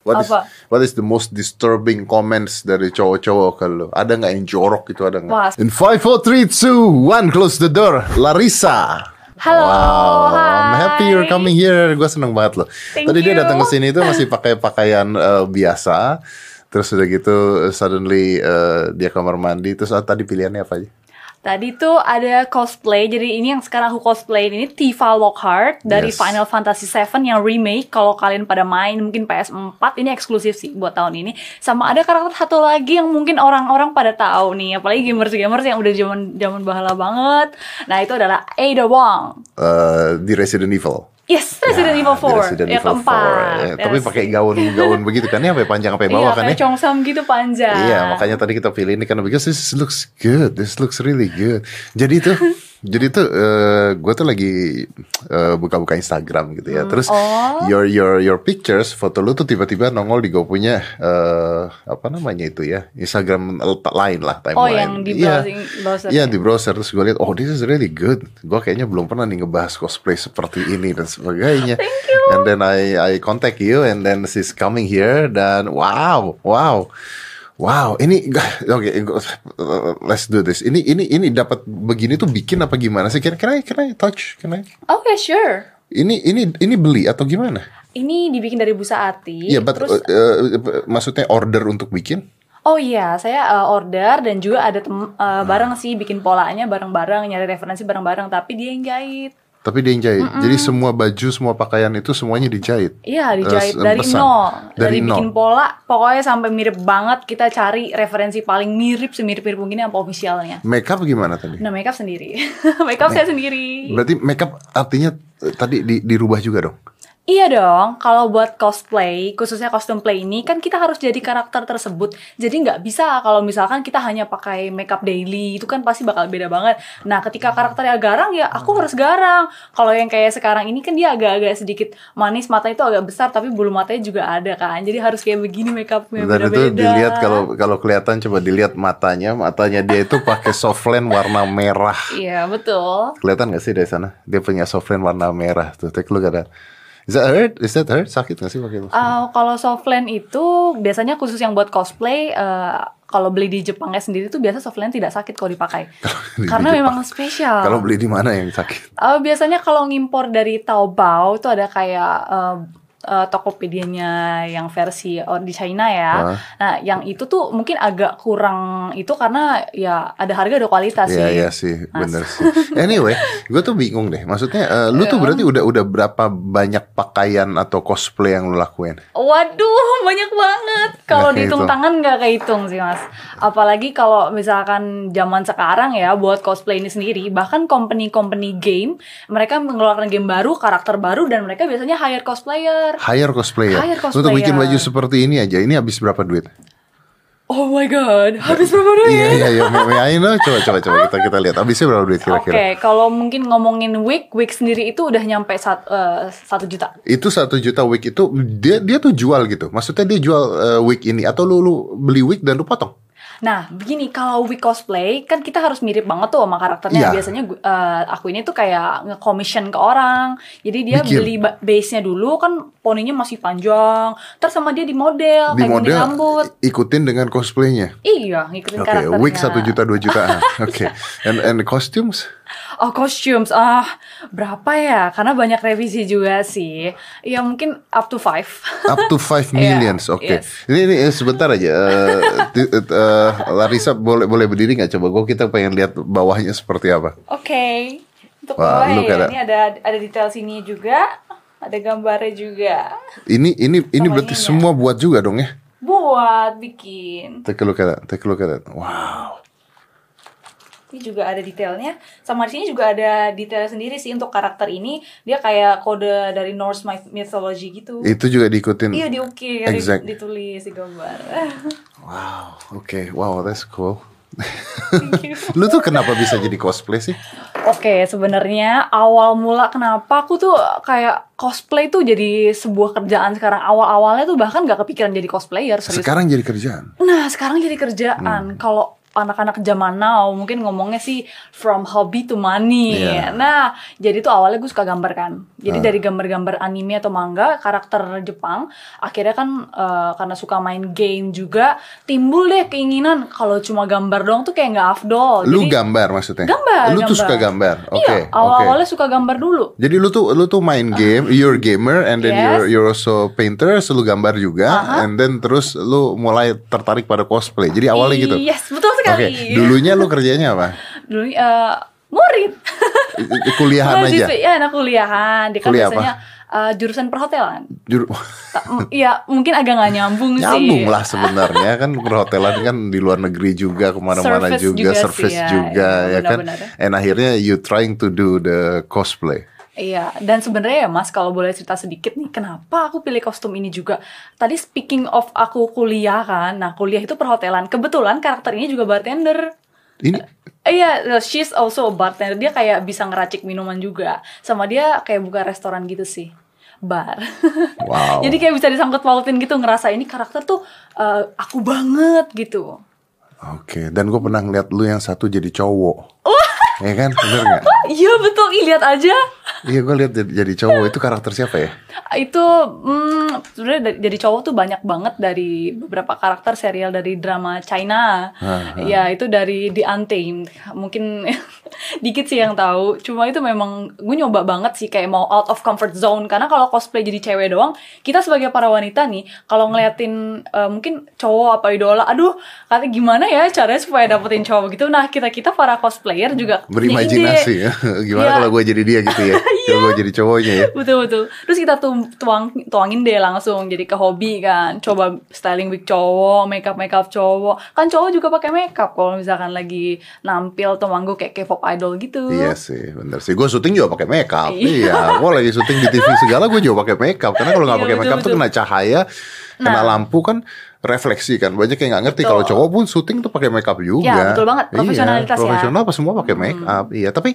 What is Apa? what is the most disturbing comments dari cowok-cowok ke lu? Ada nggak yang jorok gitu ada nggak? In 5, 4, 3, 2, 1, close the door. Larissa. Halo, wow, I'm happy you're coming here. Gue seneng banget loh. Thank Tadi dia you. datang ke sini itu masih pakai pakaian eh, biasa. Terus udah gitu suddenly eh, dia kamar mandi. Terus ah, tadi pilihannya apa aja? Tadi tuh ada cosplay, jadi ini yang sekarang aku cosplay ini Tifa Lockhart dari Yes. Final Fantasy VII yang remake. Kalau kalian pada main mungkin PS4 ini eksklusif sih buat tahun ini. Sama ada karakter satu lagi yang mungkin orang-orang pada tahu nih, apalagi gamers-gamers yang udah zaman zaman bahala banget. Nah itu adalah Ada Wong. Eh, di Resident Evil. Yes, Resident Ya, Evil di 4 Resident yang Evil 4, keempat. ya. Tapi Yes. pakai gaun-gaun begitu kan ya, sampai panjang sampai Iya, bawah kan ya. kayak Chongsam gitu panjang. Iya, makanya tadi kita pilih ini karena because this looks good, this looks really good. Jadi tuh, jadi tuh gue tuh lagi eh, buka-buka Instagram gitu ya. Terus Oh. your your your pictures, foto lu tuh tiba-tiba nongol di gue punya eh, apa namanya itu ya Instagram lain lah timeline. Oh, yang di browsing browser. Iya di browser terus gue lihat oh this is really good. Gue kayaknya belum pernah nih ngebahas cosplay seperti ini dan sebagainya. Thank you. And then I I contact you and then she's coming here dan wow wow wow ini oke let's do this. Ini ini ini dapat begini tuh bikin apa gimana sih? Can, can I can I touch? Can I? Oke, sure. Ini ini ini beli atau gimana? Ini dibikin dari busa ati. Iya, but terus uh, uh, maksudnya order untuk bikin? Oh iya, saya uh, order dan juga ada tem uh, bareng sih bikin polanya bareng-bareng, nyari referensi bareng-bareng, tapi dia yang jahit. Tapi dia yang jahit. Jadi semua baju, semua pakaian itu semuanya dijahit. Iya, dijahit Eh, dari pesan. nol. Dari Dari, nol. bikin pola, pokoknya sampai mirip banget. Kita cari referensi paling mirip, semirip-mirip mungkin apa officialnya. Makeup gimana tadi? Nah, makeup sendiri. makeup saya sendiri. Berarti makeup artinya eh, tadi di, dirubah juga dong? Iya dong, kalau buat cosplay, khususnya kostum play ini kan kita harus jadi karakter tersebut. Jadi nggak bisa kalau misalkan kita hanya pakai makeup daily, itu kan pasti bakal beda banget. Nah, ketika karakternya garang ya aku harus garang. Kalau yang kayak sekarang ini kan dia agak-agak sedikit manis, mata itu agak besar tapi bulu matanya juga ada kan. Jadi harus kayak begini makeupnya Dan itu beda-beda. dilihat kalau kalau kelihatan coba dilihat matanya, matanya dia itu pakai softland warna merah. Iya, betul. Kelihatan gak sih dari sana? Dia punya softland warna merah tuh. Take look at that. Is that hurt? Is that hurt? Sakit gak sih pakai? Uh, kalau softland itu biasanya khusus yang buat cosplay uh, kalau beli di Jepangnya sendiri tuh biasa softland tidak sakit kalau dipakai di karena Jepang. memang spesial. Kalau beli di mana yang sakit? Uh, biasanya kalau ngimpor dari Taobao itu ada kayak uh, uh, Tokopedia-nya yang versi or di China ya. Hah? Nah, yang itu tuh mungkin agak kurang itu karena ya ada harga ada kualitas Iya sih. iya sih, bener sih. Anyway, gue tuh bingung deh. Maksudnya, eh, lu tuh berarti udah udah berapa banyak pakaian atau cosplay yang lu lakuin? Waduh, banyak banget. Kalau dihitung tangan nggak kehitung sih mas. Apalagi kalau misalkan zaman sekarang ya buat cosplay ini sendiri, bahkan company-company game, mereka mengeluarkan game baru, karakter baru, dan mereka biasanya hire cosplayer. Hire cosplayer. Hire Untuk bikin cosplayer. baju seperti ini aja, ini habis berapa duit? Oh my god, habis berapa duit? Iya iya iya, I know? Coba coba coba kita kita lihat. Habisnya berapa duit Oke, kira-kira? kalau mungkin ngomongin wig, wig sendiri itu udah nyampe eh, satu juta. Itu satu juta wig itu dia dia tuh jual gitu. Maksudnya dia jual eh, wig ini atau lu lu beli wig dan lu potong? Nah, begini kalau wig cosplay kan kita harus mirip banget tuh sama karakternya. Iya. Biasanya eh, aku ini tuh kayak nge-commission ke orang. Jadi dia Bikin. beli ba- base-nya dulu kan poninya masih panjang. Terus sama dia di model, Di kayak model rambut. ikutin dengan cosplaynya. Iya, ngikutin Oke, karakternya. wig satu juta dua juta. Oke, and and costumes? Oh, costumes. Ah, berapa ya? Karena banyak revisi juga sih. Ya mungkin up to five. Up to 5 Iya, millions, oke. yes. Ini, ini eh, sebentar aja. ti- eh, Larissa boleh boleh berdiri nggak coba? Gue kita pengen lihat bawahnya seperti apa. Oke. Untuk Wah, bawah ya, that. ini ada ada detail sini juga. Ada gambarnya juga. Ini ini ini Sama berarti ininya. semua buat juga dong ya? Buat bikin. Take a look at that. Take a look at that. Wow. Ini juga ada detailnya. Sama di sini juga ada detail sendiri sih untuk karakter ini. Dia kayak kode dari Norse myth- mythology gitu. Itu juga diikutin. Iya diukir, di- Exact. ditulis, digambar. Wow. Oke. Wow, that's cool. Thank you. Lu tuh kenapa bisa jadi cosplay sih? Oke, sebenarnya awal mula kenapa aku tuh kayak cosplay tuh jadi sebuah kerjaan sekarang. Awal-awalnya tuh bahkan gak kepikiran jadi cosplayer. serius. Sekarang jadi kerjaan. Nah, sekarang jadi kerjaan. Hmm. Kalau anak-anak zaman now mungkin ngomongnya sih from hobby to money. Iya. Nah, jadi tuh awalnya gue suka gambar kan. Jadi Ah. dari gambar-gambar anime atau manga karakter Jepang, akhirnya kan eh, karena suka main game juga timbul deh keinginan kalau cuma gambar doang tuh kayak nggak afdol. Lu Jadi- gambar maksudnya? Gambar, Lu tuh gambar. suka gambar. Oke. Iya, oke. awal-awalnya suka gambar dulu. Jadi lu tuh lu tuh main game, you're a gamer and then Yes. you're you're also painter, so lu gambar juga Aha. and then terus lu mulai tertarik pada cosplay. Jadi awalnya gitu. Yes, betul Oke, sekali. dulunya lu kerjanya apa? Dulu eh, murid. Kuliahan aja. Mahasiswa, Ya, anak kuliahan. Dia kan Kuliah biasanya eh, jurusan perhotelan. M- Iya, mungkin agak nggak nyambung, sih. Nyambung lah sebenarnya kan perhotelan kan di luar negeri juga ke mana-mana juga, juga sih, service ya. juga Iya, ya kan. benar-benar. And akhirnya you trying to do the cosplay. Iya, dan sebenarnya ya Mas, kalau boleh cerita sedikit nih, kenapa aku pilih kostum ini juga? Tadi speaking of aku kuliah kan, nah kuliah itu perhotelan. Kebetulan karakter ini juga bartender. Ini Iya, she's also a bartender. Dia kayak bisa ngeracik minuman juga. Sama dia kayak buka restoran gitu sih. Bar. Wow. Jadi kayak bisa disangkut pautin gitu ngerasa ini karakter tuh eh, aku banget gitu. Oke, dan gue pernah ngeliat lu yang satu jadi cowok. Ya kan, bener nggak? Iya betul, Ih, lihat aja. Iya, gue lihat jadi, jadi cowok itu karakter siapa ya? Itu hmm, sebenarnya jadi cowok tuh banyak banget dari beberapa karakter serial dari drama China. Aha. Ya, itu dari The Untamed. Mungkin dikit sih yang tahu. Cuma itu memang gue nyoba banget sih kayak mau out of comfort zone karena kalau cosplay jadi cewek doang, kita sebagai para wanita nih kalau ngeliatin eh, mungkin cowok apa idola, aduh, katanya gimana ya caranya supaya dapetin cowok gitu. Nah, kita-kita para cosplayer juga Berimajinasi ya. Gimana Iya. kalau gue jadi dia gitu ya? Kalau gue jadi cowoknya ya? betul betul terus kita tuh tuang tuangin deh langsung jadi ke hobi kan coba styling wig cowok makeup makeup cowok kan cowok juga pakai makeup kalau misalkan lagi nampil atau manggung kayak K-pop idol gitu Iya sih, bener sih. Gue syuting juga pakai makeup. Iya. Iya, gue lagi syuting di TV segala gue juga pakai makeup. Karena kalau nggak Iya, pakai betul, makeup tuh kena cahaya, kena Nah. lampu kan refleksi kan. Banyak yang nggak ngerti kalau cowok pun syuting tuh pakai makeup juga. Ya, betul banget. Iya, Profesionalitas ya. profesional apa semua pakai makeup. Iya, tapi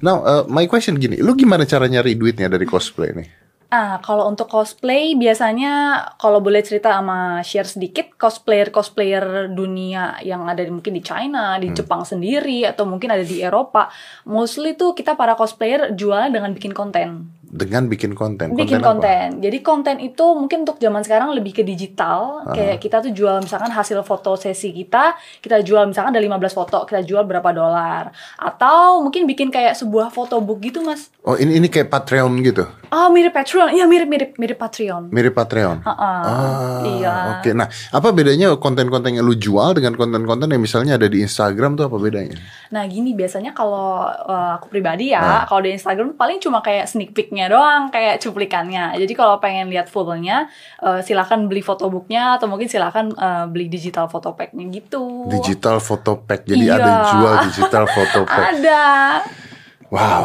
now uh, my question gini, lu gimana cara nyari duitnya dari cosplay nih? Ah, kalau untuk cosplay biasanya kalau boleh cerita sama share sedikit cosplayer-cosplayer dunia yang ada di, mungkin di China, Hmm. di Jepang sendiri atau mungkin ada di Eropa. Mostly tuh kita para cosplayer jualnya dengan bikin konten. Dengan bikin konten. bikin apa? konten. Jadi konten itu mungkin untuk zaman sekarang lebih ke digital. Kayak kita tuh jual misalkan hasil foto sesi kita, kita jual misalkan ada 15 foto, kita jual berapa dolar. Atau mungkin bikin kayak sebuah photobook gitu, Mas. Oh ini ini kayak Patreon gitu, Ah, mirip Patreon. Iya, mirip-mirip mirip Patreon. mirip Patreon. Ah, iya. Oke, nah apa bedanya konten-konten yang lu jual dengan konten-konten yang misalnya ada di Instagram tuh apa bedanya? Nah, gini biasanya kalau uh, aku pribadi Ah. ya, kalau di Instagram paling cuma kayak sneak peek-nya doang, kayak cuplikannya. Jadi kalau pengen lihat fullnya, uh, silakan beli photobooknya atau mungkin silakan uh, beli digital photo pack-nya gitu. Digital photo pack, jadi Iya. ada jual digital photo pack. Ada. Wow.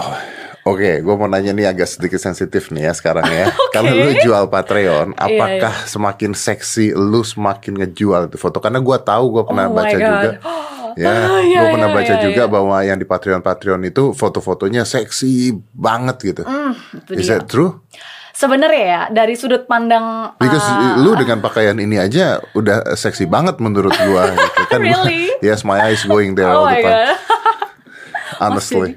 Oke, gue mau nanya nih agak sedikit sensitif nih ya sekarang ya. Kalau lu jual Patreon, Iya, apakah semakin seksi lu semakin ngejual itu foto? Karena gue tahu gue pernah Oh baca juga. Ya, Ah, iya, gue pernah iya, baca iya, juga iya. bahwa yang di Patreon Patreon itu foto-fotonya seksi banget gitu. Itu Is dia. that true? Sebenarnya ya dari sudut pandang Because uh, lu dengan pakaian ini aja udah seksi banget menurut gua gitu kan. Really? yes, my eyes going there oh all my the time. god. Honestly.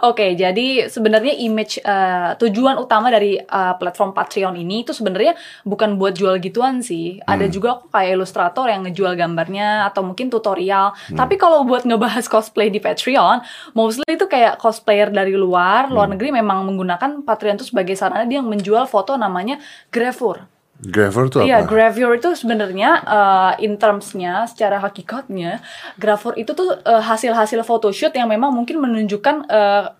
Oke, jadi sebenarnya image eh, tujuan utama dari eh, platform Patreon ini itu sebenarnya bukan buat jual gituan sih. Ada Hmm. juga kok kayak ilustrator yang ngejual gambarnya atau mungkin tutorial. Hmm. Tapi kalau buat ngebahas cosplay di Patreon, mostly itu kayak cosplayer dari luar, Hmm. luar negeri memang menggunakan Patreon itu sebagai sarana dia menjual foto namanya gravure. Graver tuh Iya, apa? gravure itu sebenarnya uh, in terms-nya secara hakikatnya gravure itu tuh uh, hasil-hasil photoshoot yang memang mungkin menunjukkan uh,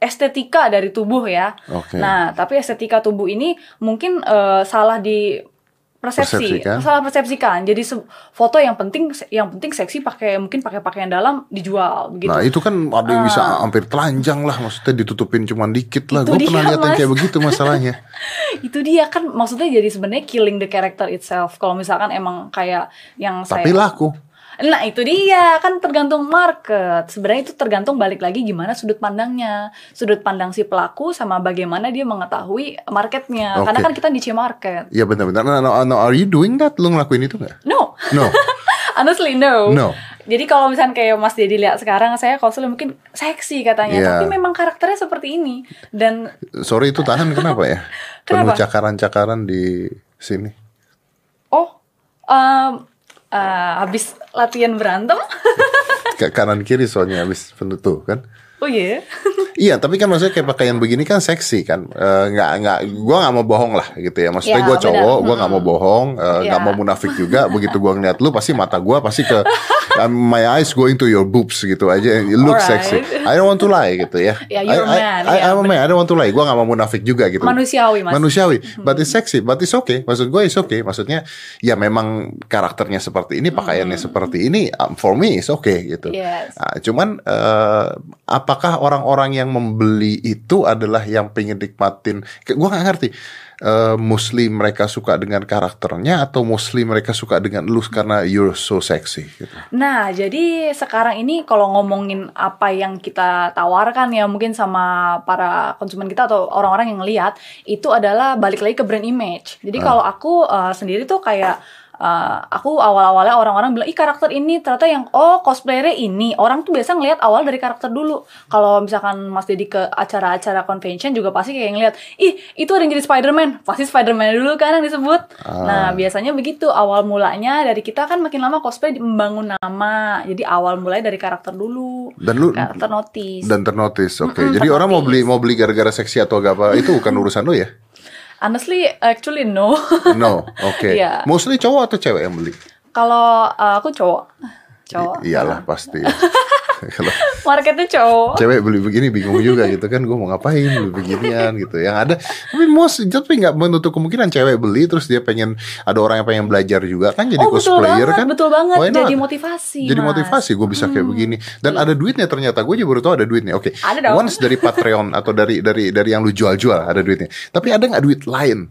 estetika dari tubuh ya. Oke. Nah, tapi estetika tubuh ini mungkin uh, salah di persepsi, Persepsikan. salah persepsikan. Jadi foto yang penting yang penting seksi pakai mungkin pakai pakaian dalam dijual begitu. Nah itu kan ada yang bisa hampir telanjang lah Maksudnya ditutupin cuma dikit lah Gue pernah lihat yang kayak begitu masalahnya itu dia kan maksudnya jadi sebenarnya killing the character itself. Kalau misalkan emang kayak yang saya Tapi laku Nah itu dia kan tergantung market. Sebenarnya itu tergantung balik lagi gimana sudut pandangnya, sudut pandang si pelaku sama bagaimana dia mengetahui marketnya. Oke. Karena kan kita niche market. Ya benar-benar no, no, no, Are you doing that? Lu ngelakuin itu gak? No, No honestly no. No. Jadi kalau misalnya kayak Mas Dedi lihat sekarang saya cosplay mungkin seksi katanya, Iya. tapi memang karakternya seperti ini dan Sorry itu tangan kenapa ya? Penuh Kenapa? cakaran-cakaran di sini. oh em, eh, habis latihan berantem. Ke kanan kiri soalnya habis penuh tuh kan. oh iya. Iya, tapi kan maksudnya kayak pakaian begini kan seksi kan. Eh, Nggak nggak, gue nggak mau bohong lah gitu ya. Maksudnya Ya, gue cowok, gue nggak mau bohong, eh, nggak Ya. mau munafik juga. Begitu gue ngeliat lu, pasti mata gue pasti ke um, my eyes going to your boobs gitu aja. You look Alright. sexy. I don't want to lie gitu ya. Ya, you're I, I, man. I, Ya, I'm a man. I don't want to lie. Gue nggak mau munafik juga gitu. Manusiawi, Mas. Manusiawi. But it's sexy. But it's okay. Maksud gue it's okay. Maksudnya ya memang karakternya seperti ini, pakaiannya seperti ini. um, For me it's okay gitu. Yes. Nah, cuman eh, apakah orang-orang yang membeli itu adalah yang pengen nikmatin? Gue nggak ngerti. Eh, Muslim mereka suka dengan karakternya atau Muslim mereka suka dengan lu karena you're so sexy. Gitu. Nah, jadi sekarang ini kalau ngomongin apa yang kita tawarkan ya mungkin sama para konsumen kita atau orang-orang yang lihat itu adalah balik lagi ke brand image. Jadi kalau aku uh, sendiri tuh kayak uh, aku awal-awalnya orang-orang bilang, ih karakter ini ternyata yang oh cosplayernya ini. Orang tuh biasa ngelihat awal dari karakter dulu. Kalau misalkan Mas Dedi ke acara-acara convention juga pasti kayak ngelihat, ih itu ada yang jadi Spider-Man. Pasti Spider-Man dulu kan yang disebut. Nah, biasanya begitu awal mulanya dari kita kan makin lama cosplay membangun nama. Jadi awal mulai dari karakter dulu. Dan lu karakter notice. dan ternotis. Oke. Mm-mm, Jadi orang mau beli mau beli gara-gara seksi atau gak apa itu bukan urusan lu ya? Honestly, actually no. No. Oke. Iya. Mostly cowok atau cewek yang beli? Kalau uh, aku cowok. Cowok. I- iyalah pasti. Kalau Marketnya cowok. cewek beli begini bingung juga gitu kan gue mau ngapain beli beginian gitu yang ada tapi most tapi nggak menutup kemungkinan cewek beli terus dia pengen ada orang yang pengen belajar juga kan jadi oh betul cosplayer banget, kan betul banget. Jadi motivasi. jadi Mas. motivasi gue bisa kayak begini dan ada duitnya ternyata gue juga baru tahu ada duitnya oke dong. once dari Patreon atau dari dari dari yang lu jual-jual ada duitnya tapi ada nggak duit lain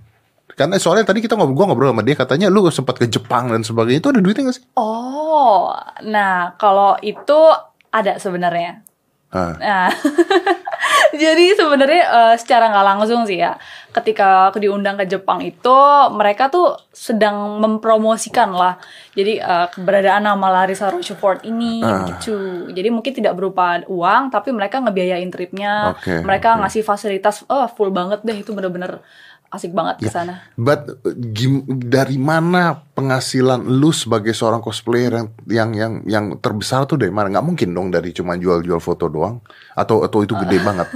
karena soalnya tadi kita ngobrol, gua ngobrol sama dia katanya lu sempat ke Jepang dan sebagainya itu ada duitnya gak sih? Oh, nah kalau itu ada sebenarnya. Ah. Nah, jadi sebenarnya eh, secara nggak langsung sih ya, ketika aku diundang ke Jepang itu mereka tuh sedang mempromosikan lah. Jadi eh, keberadaan nama Larissa Rochefort ini Ah. gitu. Jadi mungkin tidak berupa uang, tapi mereka ngebiayain tripnya. Oke, mereka oke. ngasih fasilitas, oh full banget deh itu bener-bener asik banget ke Ya. sana. But uh, gim- dari mana penghasilan lu sebagai seorang cosplayer yang yang yang yang terbesar tuh dari mana? Nggak mungkin dong dari cuma jual-jual foto doang atau atau itu gede banget.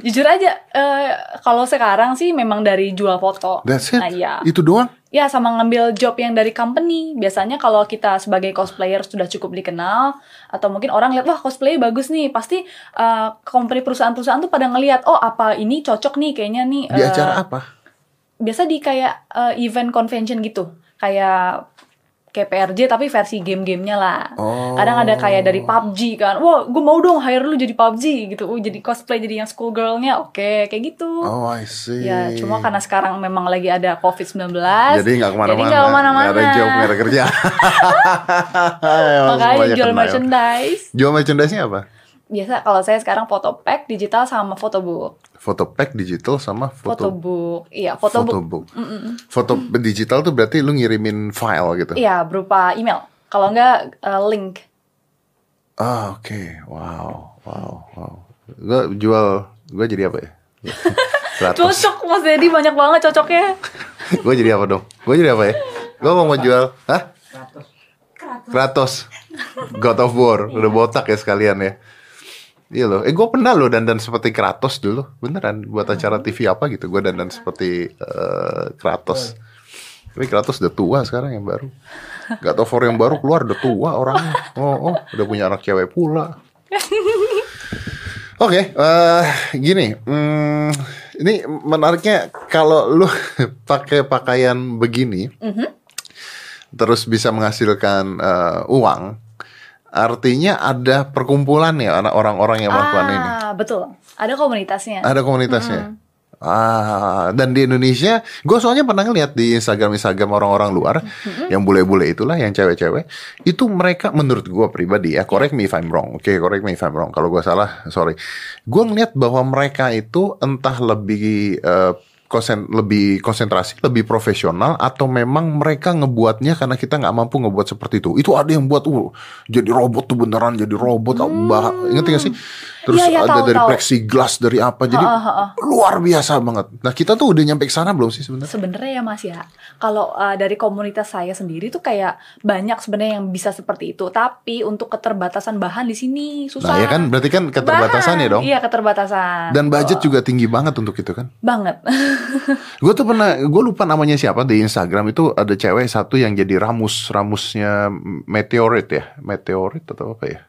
Jujur aja, eh, kalau sekarang sih memang dari jual foto. That's it. Nah, iya. Itu doang. Ya sama ngambil job yang dari company. Biasanya kalau kita sebagai cosplayer sudah cukup dikenal atau mungkin orang lihat wah cosplay bagus nih, pasti uh, company perusahaan-perusahaan tuh pada ngelihat oh apa ini cocok nih kayaknya nih. Di eh, acara apa? Biasa di kayak eh, event convention gitu, kayak kayak PRJ tapi versi game-gamenya lah. Oh. Kadang ada kayak dari PUBG kan, wah gue mau dong hire lu jadi PUBG gitu, oh, jadi cosplay jadi yang schoolgirlnya, oke kayak gitu. Oh, I see. Ya, cuma karena sekarang memang lagi ada COVID-19. jadi nggak ke mana-mana. Jadi nggak ke mana-mana. Ada job, nggak ada kerja. Makanya jual ya. merchandise. Jual merchandise-nya apa? Biasa kalau saya sekarang foto pack digital sama photobook. Foto pack digital sama foto Photobook. Iya, photobook. photobook. Foto digital tuh berarti lu ngirimin file gitu. Iya, berupa email. Kalau enggak eh, link. Ah oke, wow, wow, wow. Gue jual, gue jadi apa ya? Kratos. Cocok Mas Dedi banyak banget cocoknya. gue jadi apa dong? Gue jadi apa ya? Gue mau jual, hah? Kratos. God of War, udah botak ya sekalian ya. Iya loh, eh gue pernah loh dandan seperti Kratos dulu, beneran buat acara TV apa gitu, gue dandan seperti eh, Kratos. Tapi Kratos udah tua sekarang yang baru. God of War yang baru keluar udah tua orangnya. Oh, oh udah punya anak cewek pula. Oke, eh, gini, hmm, ini menariknya kalau lu pakai pakaian begini, terus bisa menghasilkan eh, uang, artinya ada perkumpulan ya anak orang-orang yang melakukan ini. Ah, betul. Ada komunitasnya. Ada komunitasnya. Ah, dan di Indonesia, gue soalnya pernah ngeliat di Instagram Instagram orang-orang luar, yang bule-bule itulah, yang cewek-cewek, itu mereka menurut gue pribadi ya, correct me if I'm wrong, oke, correct me if I'm wrong. Kalau gue salah, sorry. Gue ngeliat bahwa mereka itu entah lebih eh, konsen lebih konsentrasi, lebih profesional atau memang mereka ngebuatnya karena kita nggak mampu ngebuat seperti itu. Itu ada yang buat uh jadi robot tuh beneran jadi robot. Bah, ingat gak sih? Terus Iya, iya, ada tahu, dari tahu. plexiglass dari apa. Jadi Ha, ha, ha. luar biasa banget. Nah, kita tuh udah nyampe ke sana belum sih sebenarnya? Sebenarnya ya Mas ya, kalau uh, dari komunitas saya sendiri tuh kayak banyak sebenarnya yang bisa seperti itu, tapi untuk keterbatasan bahan di sini susah. Nah, ya kan berarti kan keterbatasannya Bahan, dong. Iya keterbatasan. Dan budget Tuh. juga tinggi banget untuk itu kan. banget. Gue tuh pernah, gue lupa namanya siapa di Instagram itu ada cewek satu yang jadi ramus, ramusnya meteorit ya, meteorit atau apa ya?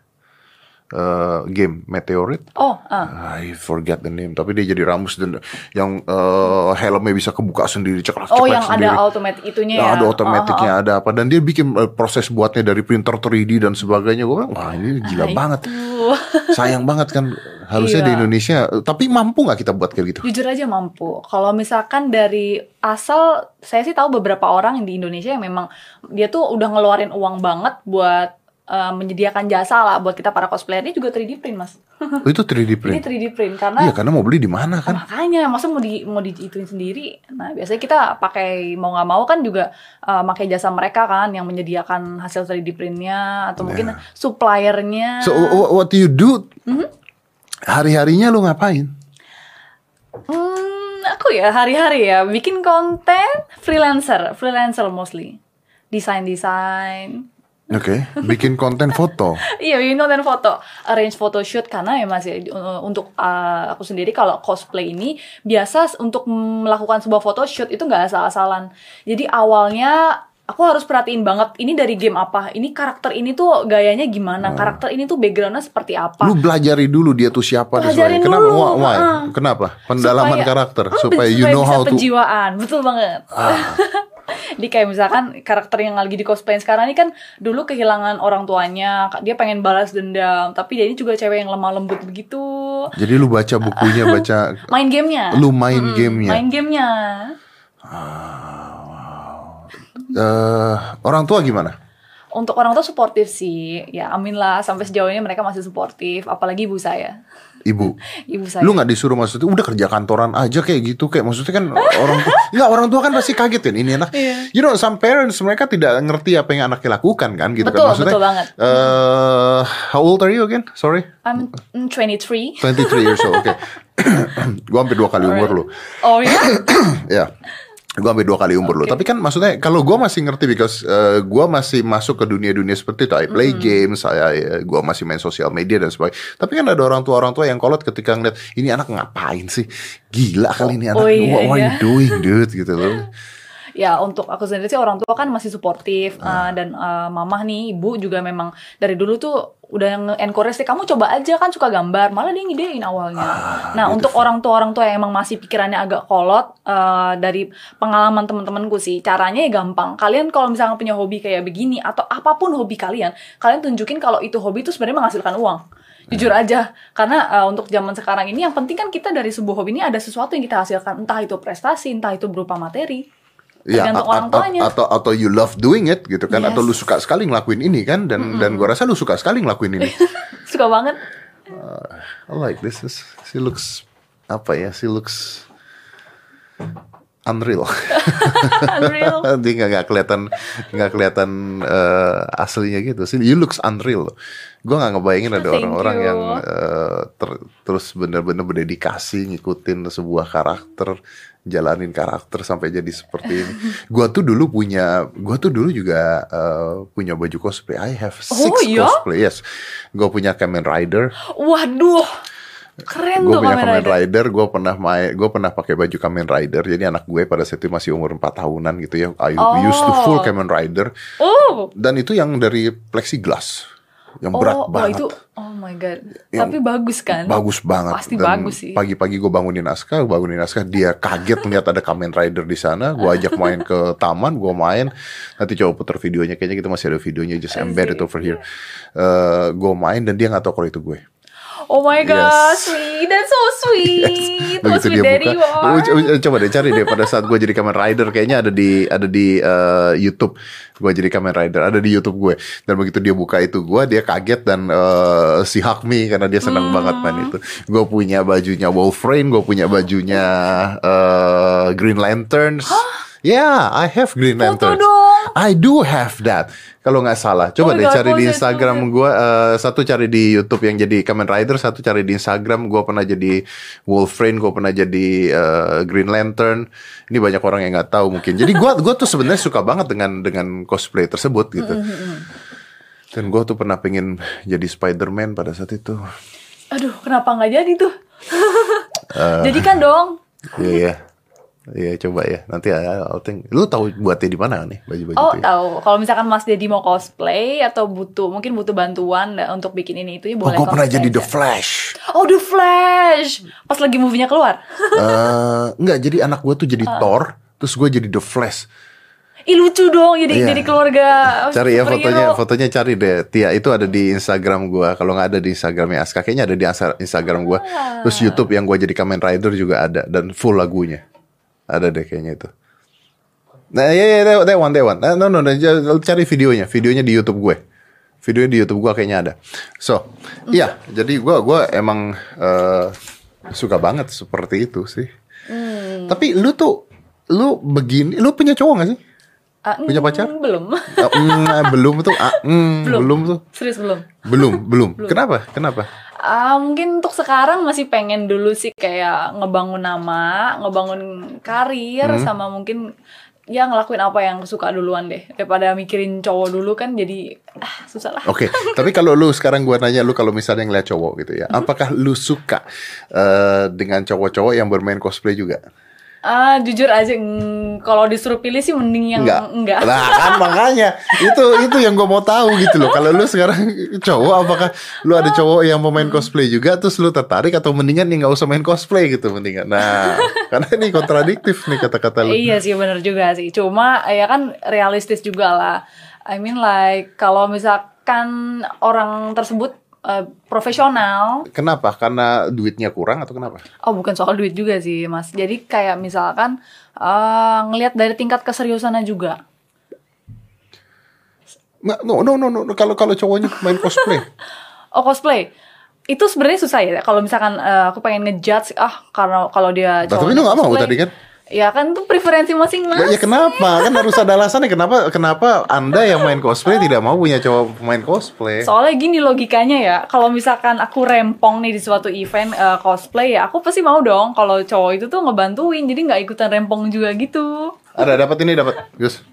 Eh, game meteorit. oh, ah. I forget the name, tapi dia jadi ramus dan yang eh, helmnya bisa kebuka sendiri, ceklak oh ceklek yang sendiri. ada automatic itunya Ya, ya. ada otomatiknya, ada apa dan dia bikin eh, proses buatnya dari printer 3D dan sebagainya. Gue bilang, wah ini gila Nah, banget. Sayang banget kan harusnya di Iya. Indonesia. Tapi mampu nggak kita buat kayak gitu? Jujur aja mampu. Kalau misalkan dari asal, saya sih tahu beberapa orang di Indonesia yang memang dia tuh udah ngeluarin uang banget buat uh, menyediakan jasa lah buat kita para cosplayer ini juga 3D print mas. Oh, itu 3D Ini print. 3D print karena Iya karena mau beli di mana kan? makanya masa mau di mau diituin sendiri. Nah biasanya kita pakai mau nggak mau kan juga uh, pakai jasa mereka kan yang menyediakan hasil 3D printnya atau mungkin suppliernya. So wh- what do you do? Mm-hmm. Hari-harinya lu ngapain? Hmm, aku ya hari-hari ya bikin konten freelancer, freelancer mostly. Desain-desain. Oke, bikin konten foto. Iya, bikin konten foto, arrange photoshoot karena ya masih untuk uh, aku sendiri kalau cosplay ini biasa untuk melakukan sebuah photoshoot itu nggak asal-asalan. Jadi awalnya aku harus perhatiin banget ini dari game apa, ini karakter ini tuh gayanya gimana, karakter ini tuh backgroundnya seperti apa. Lu belajari dulu dia tuh siapa Pelajarin. Kenapa? dulu, Why? Why? heeh. Kenapa? Pendalaman Supaya- karakter Ah, supaya you supaya know bisa how to. Ah. penjiwaan betul banget Jadi kayak misalkan karakter yang lagi di cosplay sekarang ini kan dulu kehilangan orang tuanya, dia pengen balas dendam, tapi dia ini juga cewek yang lemah lembut begitu. Jadi lu baca bukunya, baca Main gamenya. lu main gamenya. Main gamenya. Eh, orang tua gimana? Untuk orang tua suportif sih, ya amin lah sampai sejauh ini mereka masih suportif, apalagi ibu saya. Ibu. Ibu saya. Lu nggak disuruh maksudnya udah kerja kantoran aja kayak gitu kayak maksudnya kan orang tua nggak orang tua kan pasti kaget kan ini anak Iya. you know some parents mereka tidak ngerti apa yang anaknya lakukan kan gitu Betul, kan maksudnya betul banget. eh, how old are you again sorry I'm mm, 23. 23 years old oke gua hampir dua kali umur lu Oh ya? ya gua hampir dua kali umur lu. Tapi kan maksudnya kalau gua masih ngerti because eh, gua masih masuk ke dunia-dunia seperti itu. I play games saya eh, gua masih main sosial media dan sebagainya. Tapi kan ada orang tua orang tua yang kolot ketika ngeliat ini anak ngapain sih? Gila kali ini anak. Oh, iya, what, what are you iya. doing dude? Gitu loh. Ya untuk aku sendiri sih orang tua kan masih suportif. Ah. uh, dan uh, mamah nih ibu juga memang dari dulu tuh udah nge-encourage sih kamu coba aja kan suka gambar. Malah dia ngidein awalnya. Ah, nah untuk orang tua orang tua yang emang masih pikirannya agak kolot uh, dari pengalaman teman-temanku sih caranya ya gampang. Kalian kalau misalnya punya hobi kayak begini atau apa pun hobi kalian kalian tunjukin kalau itu hobi itu sebenarnya menghasilkan uang. Jujur aja. Karena uh, untuk zaman sekarang ini yang penting kan kita dari sebuah hobi ini ada sesuatu yang kita hasilkan. Entah itu prestasi entah itu berupa materi Ya, tergantung orang tuanya. atau atau you love doing it gitu kan Yes. atau lu suka sekali ngelakuin ini kan dan dan gua rasa lu suka sekali ngelakuin ini suka banget I like this is she looks apa ya she looks unreal. Unreal. Dia nggak nggak kelihatan nggak kelihatan eh, aslinya gitu sih. You looks unreal gue nggak ngebayangin ada orang-orang yang eh, ter- terus bener-bener berdedikasi ngikutin sebuah karakter jalanin karakter sampai jadi seperti ini. Gue tuh dulu punya gue tuh dulu juga eh, punya baju cosplay. I have six Oh, iya? cosplay yes. Gue punya Kamen Rider. Waduh keren gue tuh punya Kamen Rider, gue pernah main, gue pernah pakai baju Kamen Rider. Jadi anak gue pada saat itu masih umur 4 tahunan gitu ya. I Oh. used to full Kamen Rider. oh Dan itu yang dari plexiglass, yang berat oh, oh, banget. itu oh my god Yang tapi bagus kan Bagus banget. pasti Dan bagus sih Pagi-pagi gue bangunin Aska, bangunin Aska, dia kaget melihat ada Kamen Rider di sana. Gue ajak main ke taman, gue main. Nanti coba putar videonya, kayaknya kita masih ada videonya, just embed it over here. Eh gue main dan dia nggak tahu kalau itu gue. Oh my god, Yes. sweet, that's so sweet. So Begitu sweet dia buka, you are. "Oh, co- coba deh cari deh pada saat gue jadi Kamen Rider kayaknya ada di ada di eh, YouTube. Gue jadi Kamen Rider ada di YouTube gue. Dan begitu dia buka itu gue dia kaget dan eh, si Hakmi karena dia senang Hmm. banget main itu. Gue punya bajunya Wolverine, gue punya bajunya eh, Green Lanterns. Yeah, I have Green Foto Lanterns. dong. I do have that. Kalau nggak salah, coba Oh deh cari di Instagram gue. satu cari di YouTube yang jadi Kamen Rider, satu cari di Instagram. Gue pernah jadi Wolverine, gue pernah jadi eh, Green Lantern. Ini banyak orang yang nggak tahu mungkin. Jadi gue gua tuh sebenarnya suka banget dengan dengan cosplay tersebut gitu. Dan gue tuh pernah pengen jadi Spider-Man pada saat itu. Aduh, kenapa nggak jadi tuh? Eh. Jadikan dong. Iya, iya. Iya coba ya nanti ya think. Lu tahu buatnya di mana nih baju-baju Oh itu? ya? tahu, kalau misalkan Mas Dedi mau cosplay atau butuh mungkin butuh bantuan untuk bikin ini itu ya Oh, boleh. gue pernah jadi aja. The Flash. Oh The Flash, pas lagi movie-nya keluar. Eh, enggak, jadi anak gue tuh jadi Ah. Thor, terus gue jadi The Flash. Ih lucu dong, jadi Iya. jadi keluarga. Cari ya fotonya, fotonya cari deh. Tia itu ada di Instagram gue. Kalau nggak ada di Instagramnya Aska, kayaknya ada di Insta- Instagram gue. Ah. Terus YouTube yang gue jadi Kamen Rider juga ada dan full lagunya. Ada deh kayaknya itu. Nah, ya ya that, that one, that one. Nah, No, no, no, j- cari videonya, videonya di YouTube gue. Videonya di YouTube gue kayaknya ada. So, iya, jadi gue gua emang eh, suka banget seperti itu sih. Hmm. Tapi lu tuh, lu begini, lu punya cowok gak sih? Ah, Punya mm, pacar? Belum. Ah, mm, belum tuh, ah, mm, Belum. belum tuh, Serius belum. belum, belum. Kenapa? Kenapa? Ah, mungkin untuk sekarang masih pengen dulu sih kayak ngebangun nama, ngebangun karir Hmm. sama mungkin ya ngelakuin apa yang suka duluan deh daripada mikirin cowok dulu kan jadi ah susah lah. Oke, tapi kalau lu sekarang gua nanya lu kalau misalnya ngeliat cowok gitu ya, Hmm. apakah lu suka eh, dengan cowok-cowok yang bermain cosplay juga? Ah jujur aja mm, kalau disuruh pilih sih mending yang Enggak. enggak. Nah, kan makanya itu itu yang gua mau tahu gitu loh. Kalau lu sekarang cowok apakah lu ada cowok yang pemain cosplay juga terus lu tertarik atau mendingan nih nggak usah main cosplay gitu mendingan. Nah, karena ini kontradiktif nih kata-kata lu. Iya sih bener juga sih. Cuma ya kan realistis juga lah. I mean like kalau misalkan orang tersebut eh, profesional Kenapa? Karena duitnya kurang atau kenapa? Oh bukan soal duit juga sih mas. Jadi kayak misalkan eh, ngelihat dari tingkat keseriusannya juga. No, no, no, no. Kalau kalau cowoknya main cosplay. Oh cosplay itu sebenarnya susah ya. Kalau misalkan eh, aku pengen ngejudge ah karena kalau dia Nah, tapi lu nggak mau tadi kan? Ya kan itu preferensi Ya, masing-masing. ya kenapa? Kan harus ada alasannya kenapa kenapa Anda yang main cosplay tidak mau punya cowok main cosplay? Soalnya gini logikanya ya, kalau misalkan aku rempong nih di suatu event eh, cosplay ya, aku pasti mau dong kalau cowok itu tuh ngebantuin, jadi nggak ikutan rempong juga gitu. Ada dapat ini dapat, Gus.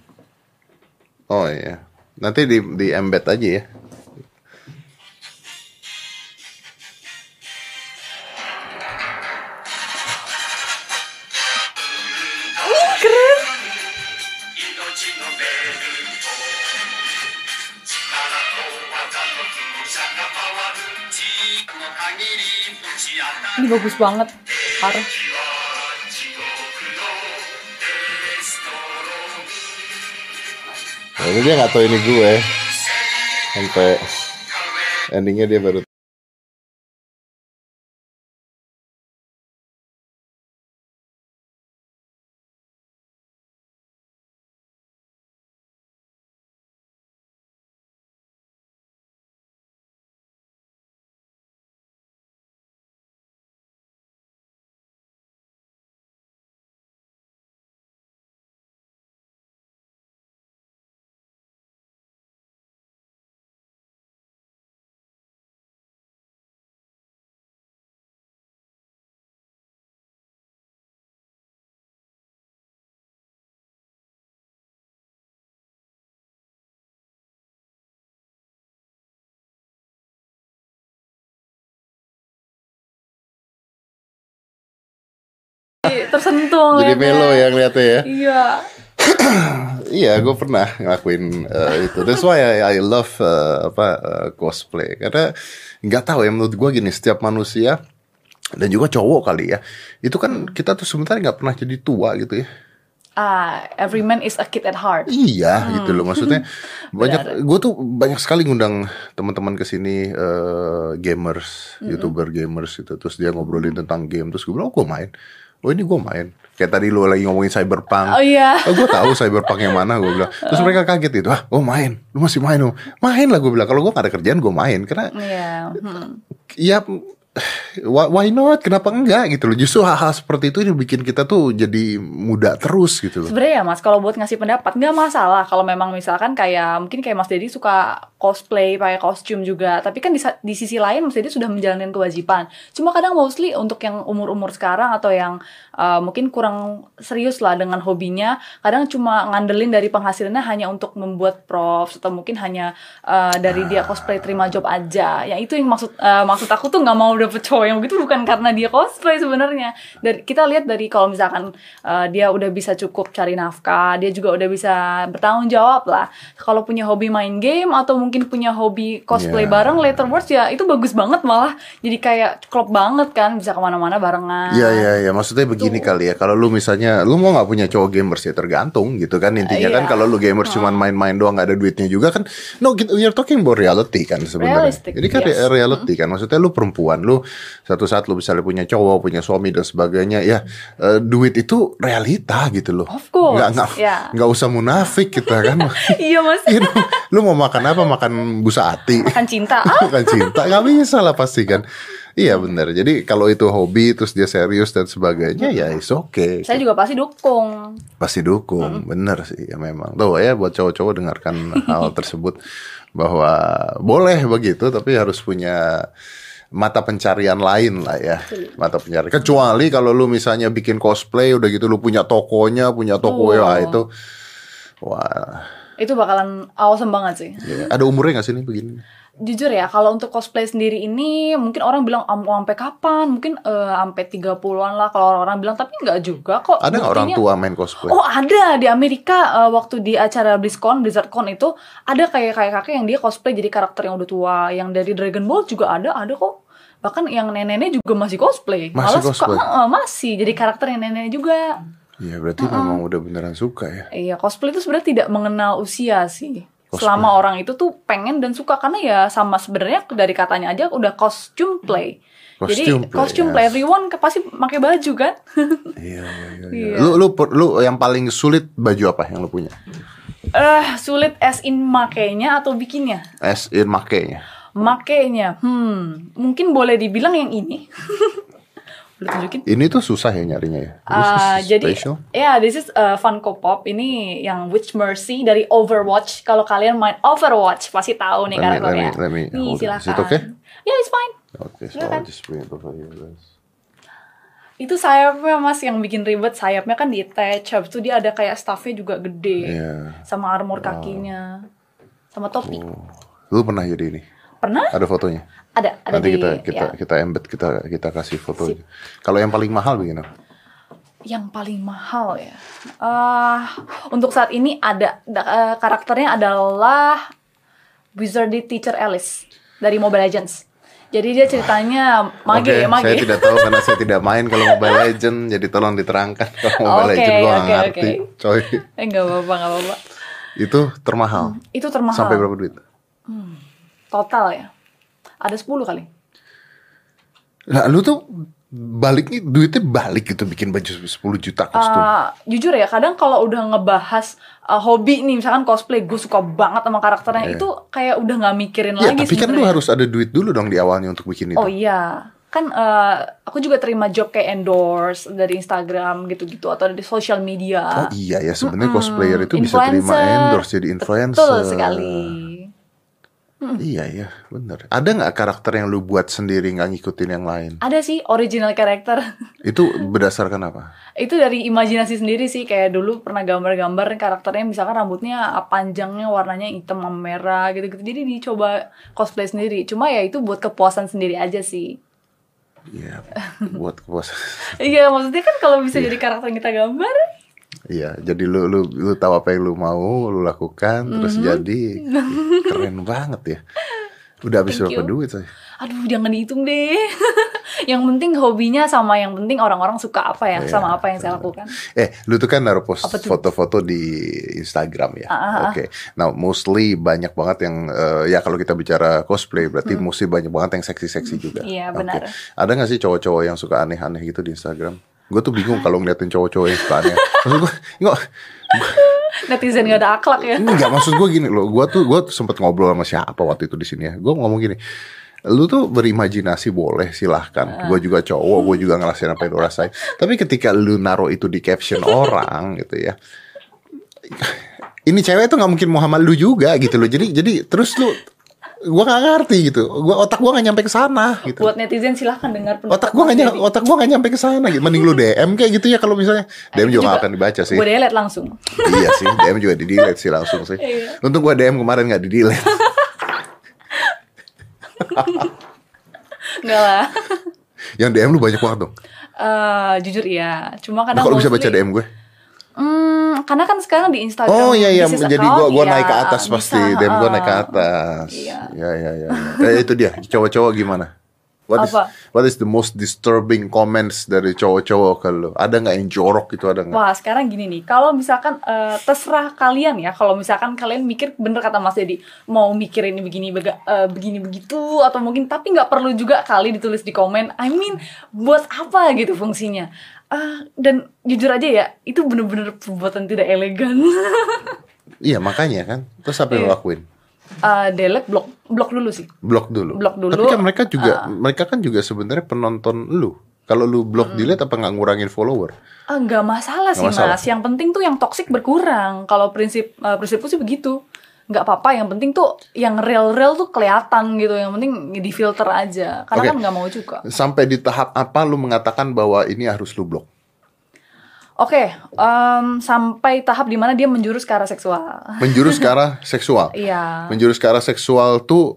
Oh iya. Nanti di di embed aja ya. Ini bagus banget, parah. Tapi dia nggak tahu ini gue. Sampai endingnya dia baru Tersentuh jadi melo ya ngeliatnya ya. Iya. Iya, gue pernah ngelakuin eh, itu. That's why I, I love eh, apa eh, cosplay karena nggak tahu ya menurut gue gini setiap manusia dan juga cowok kali ya itu kan kita tuh sebenarnya nggak pernah jadi tua gitu ya. Ah, every man is a kid at heart. Iya gitu loh maksudnya banyak gue tuh banyak sekali ngundang teman-teman ke sini eh, gamers youtuber gamers gitu terus dia ngobrolin tentang game terus gue bilang oh gue main oh ini gue main kayak tadi lu lagi ngomongin cyberpunk Oh iya. oh, gue tahu cyberpunk yang mana gue bilang terus mereka kaget itu ah gue main lu masih main lu main lah gue bilang kalau gue gak ada kerjaan gue main karena Iya. hmm. ya why, not? Kenapa enggak? Gitu loh. Justru hal-hal seperti itu yang bikin kita tuh jadi muda terus gitu loh. Sebenarnya ya Mas, kalau buat ngasih pendapat nggak masalah. Kalau memang misalkan kayak mungkin kayak Mas Dedi suka cosplay pakai kostum juga, tapi kan di, di sisi lain Mas Dedi sudah menjalankan kewajiban. Cuma kadang mostly untuk yang umur-umur sekarang atau yang uh, mungkin kurang serius lah dengan hobinya, kadang cuma ngandelin dari penghasilannya hanya untuk membuat props atau mungkin hanya uh, dari dia cosplay terima job aja. Yang itu yang maksud uh, maksud aku tuh nggak mau dapet cowok yang begitu bukan karena dia cosplay sebenarnya. Dari kita lihat dari kalau misalkan uh, dia udah bisa cukup cari nafkah, dia juga udah bisa bertanggung jawab lah. Kalau punya hobi main game atau mungkin punya hobi cosplay Yeah. bareng letterboards ya itu bagus banget malah. Jadi kayak klop banget kan bisa ke mana-mana barengan. Iya iya iya maksudnya begini kali ya kalau lu misalnya lu mau nggak punya cowok gamers ya tergantung gitu kan intinya kan Iya. kalau lu gamers cuman main-main doang nggak ada duitnya juga kan no are talking about reality kan sebenarnya ini kan yes. re- reality kan maksudnya lu perempuan lu satu saat lu misalnya punya cowok punya suami dan sebagainya ya eh, duit itu realita gitu loh. Of course, nggak nggak ya. nggak usah munafik kita kan. Iya mas. You know, lu mau makan apa? Makan busa hati. Kan cinta. Ah, bukan cinta nggak bisa lah pasti kan. Iya benar. Jadi kalau itu hobi terus dia serius dan sebagainya ya is okay. Saya juga pasti dukung. pasti dukung bener sih ya memang. Tuh ya buat cowok-cowok dengarkan hal tersebut bahwa boleh begitu tapi harus punya mata pencarian lain lah ya. Mata pencarian kecuali kalau lu misalnya bikin cosplay udah gitu lu punya tokonya punya toko ya itu wah. Itu bakalan awesome banget sih. ya. ada umurnya nggak sih nih begini Jujur ya, kalau untuk cosplay sendiri ini mungkin orang bilang sampai kapan? Mungkin eh, sampai 30-an lah kalau orang-orang bilang, tapi nggak juga kok. ada nggak orang tua main cosplay Oh ada di Amerika eh, waktu di acara BlizzCon, BlizzardCon itu ada kayak kayak kakek yang dia cosplay jadi karakter yang udah tua, yang dari Dragon Ball juga ada, ada kok. Bahkan yang nenek-nenek juga masih cosplay. Masih Malah suka cosplay? Heeh, masih jadi karakter yang nenek juga. Iya berarti memang udah beneran suka ya. Iya, cosplay itu sebenarnya tidak mengenal usia sih. Selama orang itu tuh pengen dan suka karena ya sama sebenarnya dari katanya aja udah costume play. Jadi Costume play, costume yes. play everyone pasti pakai baju kan? Iya, iya, iya. Iya. Lu, lu, lu yang paling sulit baju apa yang lu punya? Eh, sulit as in makainya atau bikinnya? As in makainya. Makainya, hmm, mungkin boleh dibilang yang ini. boleh tunjukin? Ini tuh susah ya nyarinya ya. Is jadi special. ya this is uh, Funko Pop ini yang Witch Mercy dari Overwatch. Kalau kalian main Overwatch pasti tahu nih Let me- let me- let me nih silakan. Is it okay? Yeah, it's fine. Oke, so Silakan. I'll just bring it over here, guys. Itu sayapnya mas yang bikin ribet sayapnya kan di attach. Habis itu dia ada kayak staffnya juga gede. Iya. Sama armor kakinya. Sama topi. Oh. Lu pernah jadi ini? Pernah? Ada fotonya? Ada, ada Nanti di kita kita ya. kita embed kita kita kasih fotonya. Kalau yang paling mahal begini. yang paling mahal ya. Ah, untuk saat ini ada da- eh, karakternya adalah Wizardy Teacher Alice dari Mobile Legends. Jadi dia ceritanya mage Oke, mage. saya tidak tahu karena saya tidak main kalau Mobile Legend, jadi tolong diterangkan kalau Mobile Oke, Legend gua nggak oke, ngerti, oke. coy. Eh nggak apa-apa nggak apa-apa. Itu termahal. Itu termahal. Sampai berapa duit? Total ya. Ada 10 kali. Nah, lu tuh baliknya duitnya balik gitu bikin baju 10 juta kostum. Ah, jujur ya kadang kalau udah ngebahas ah, hobi nih misalkan cosplay gue suka banget sama karakternya Iya. itu kayak udah nggak mikirin ya, lagi tapi kan lu harus ada duit dulu dong di awalnya untuk bikin itu. Oh iya, kan eh, aku juga terima job kayak endorse dari Instagram gitu-gitu atau dari social media. Oh iya ya, sebenarnya cosplayer itu bisa terima Influencer. endorse jadi influencer. Betul sekali. Iya iya, bener. Ada nggak karakter yang lu buat sendiri nggak ngikutin yang lain? Ada sih original karakter. Itu berdasarkan apa? itu dari imajinasi sendiri sih kayak dulu pernah gambar-gambar karakternya misalkan rambutnya panjangnya warnanya hitam sama merah gitu-gitu. Jadi dicoba cosplay sendiri. Cuma ya itu buat kepuasan sendiri aja sih. Iya, buat kepuasan. Iya, maksudnya kan kalau bisa jadi karakter yang kita gambar, Iya, jadi lu lu lu tahu apa yang lu mau, lu lakukan, terus Mhm. jadi keren banget ya. Udah habis berapa duit saya? aduh jangan dihitung deh. yang penting hobinya sama yang penting orang-orang suka apa ya Iya. sama apa yang saya lakukan. Eh, lu tuh kan naruh post foto-foto di Instagram ya. Ah, ah, ah. Oke. Nah, mostly banyak banget yang eh, ya kalau kita bicara cosplay berarti mostly banyak banget yang seksi-seksi juga. Hmm. Iya, Oke. benar. Ada nggak sih cowok-cowok yang suka aneh-aneh gitu di Instagram? Gue tuh bingung kalau ngeliatin cowok-cowok yang suka aneh. Maksud gue, nggak, Netizen gak ada akhlak ya. Enggak maksud gue gini loh, gue tuh gue sempet ngobrol sama siapa waktu itu di sini ya. Gue ngomong gini, lu tuh berimajinasi boleh silahkan. Gue juga cowok, gue juga ngerasain apa yang lu rasain. Tapi ketika lu naruh itu di caption orang gitu ya, ini cewek tuh nggak mungkin mau sama lu juga gitu loh. Jadi jadi terus lu gue gak ngerti gitu. Gua otak gue gak nyampe ke sana gitu. Buat netizen silahkan dengar Otak gue Mas gak nyampe, otak gua gak nyampe ke sana gitu. Mending lu DM kayak gitu ya kalau misalnya DM juga, gak akan dibaca sih. Gue delete langsung. iya sih, DM juga di delete sih langsung sih. Iya. Untung gua DM kemarin nggak di delete. Enggak lah. Yang DM lu banyak banget dong. Eh, jujur iya. Cuma Nah, kadang kalau bisa baca DM gue. Hmm, karena kan sekarang di Instagram Oh iya iya, jadi gua account, gua ya, naik ke atas pasti. bisa, DM gua uh, naik ke atas. Iya. Iya iya iya. Eh, itu dia, cowok-cowok gimana? What is Apa? what is the most disturbing comments dari cowok-cowok ke lu? Ada nggak yang jorok gitu ada nggak? Wah sekarang gini nih, kalau misalkan eh, terserah kalian ya, kalau misalkan kalian mikir bener kata Mas Dedi, mau mikir ini begini bega- eh, begini begitu atau mungkin tapi nggak perlu juga kali ditulis di komen. I mean buat apa gitu fungsinya? Ah, dan jujur aja ya, itu bener-bener perbuatan tidak elegan. Iya makanya kan. Terus apa yang Iya. lakuin? Eh, delete, blok, blok dulu sih. Blok dulu. Blok dulu. Tapi kan mereka juga mereka kan juga sebenarnya penonton lu. Kalau lu blok delete apa nggak ngurangin follower? Ah, nggak masalah sih Nggak masalah. mas. Yang penting tuh yang toksik berkurang. Kalau prinsip eh, prinsipku sih begitu. Nggak apa-apa. Yang penting tuh yang real-real tuh kelihatan gitu. Yang penting di filter aja. Karena Oke. kan nggak mau juga. Sampai di tahap apa lu mengatakan bahwa ini harus lu blok? Oke, em, sampai tahap di mana dia menjurus ke arah seksual. Menjurus ke arah seksual. Iya. Menjurus ke arah seksual tuh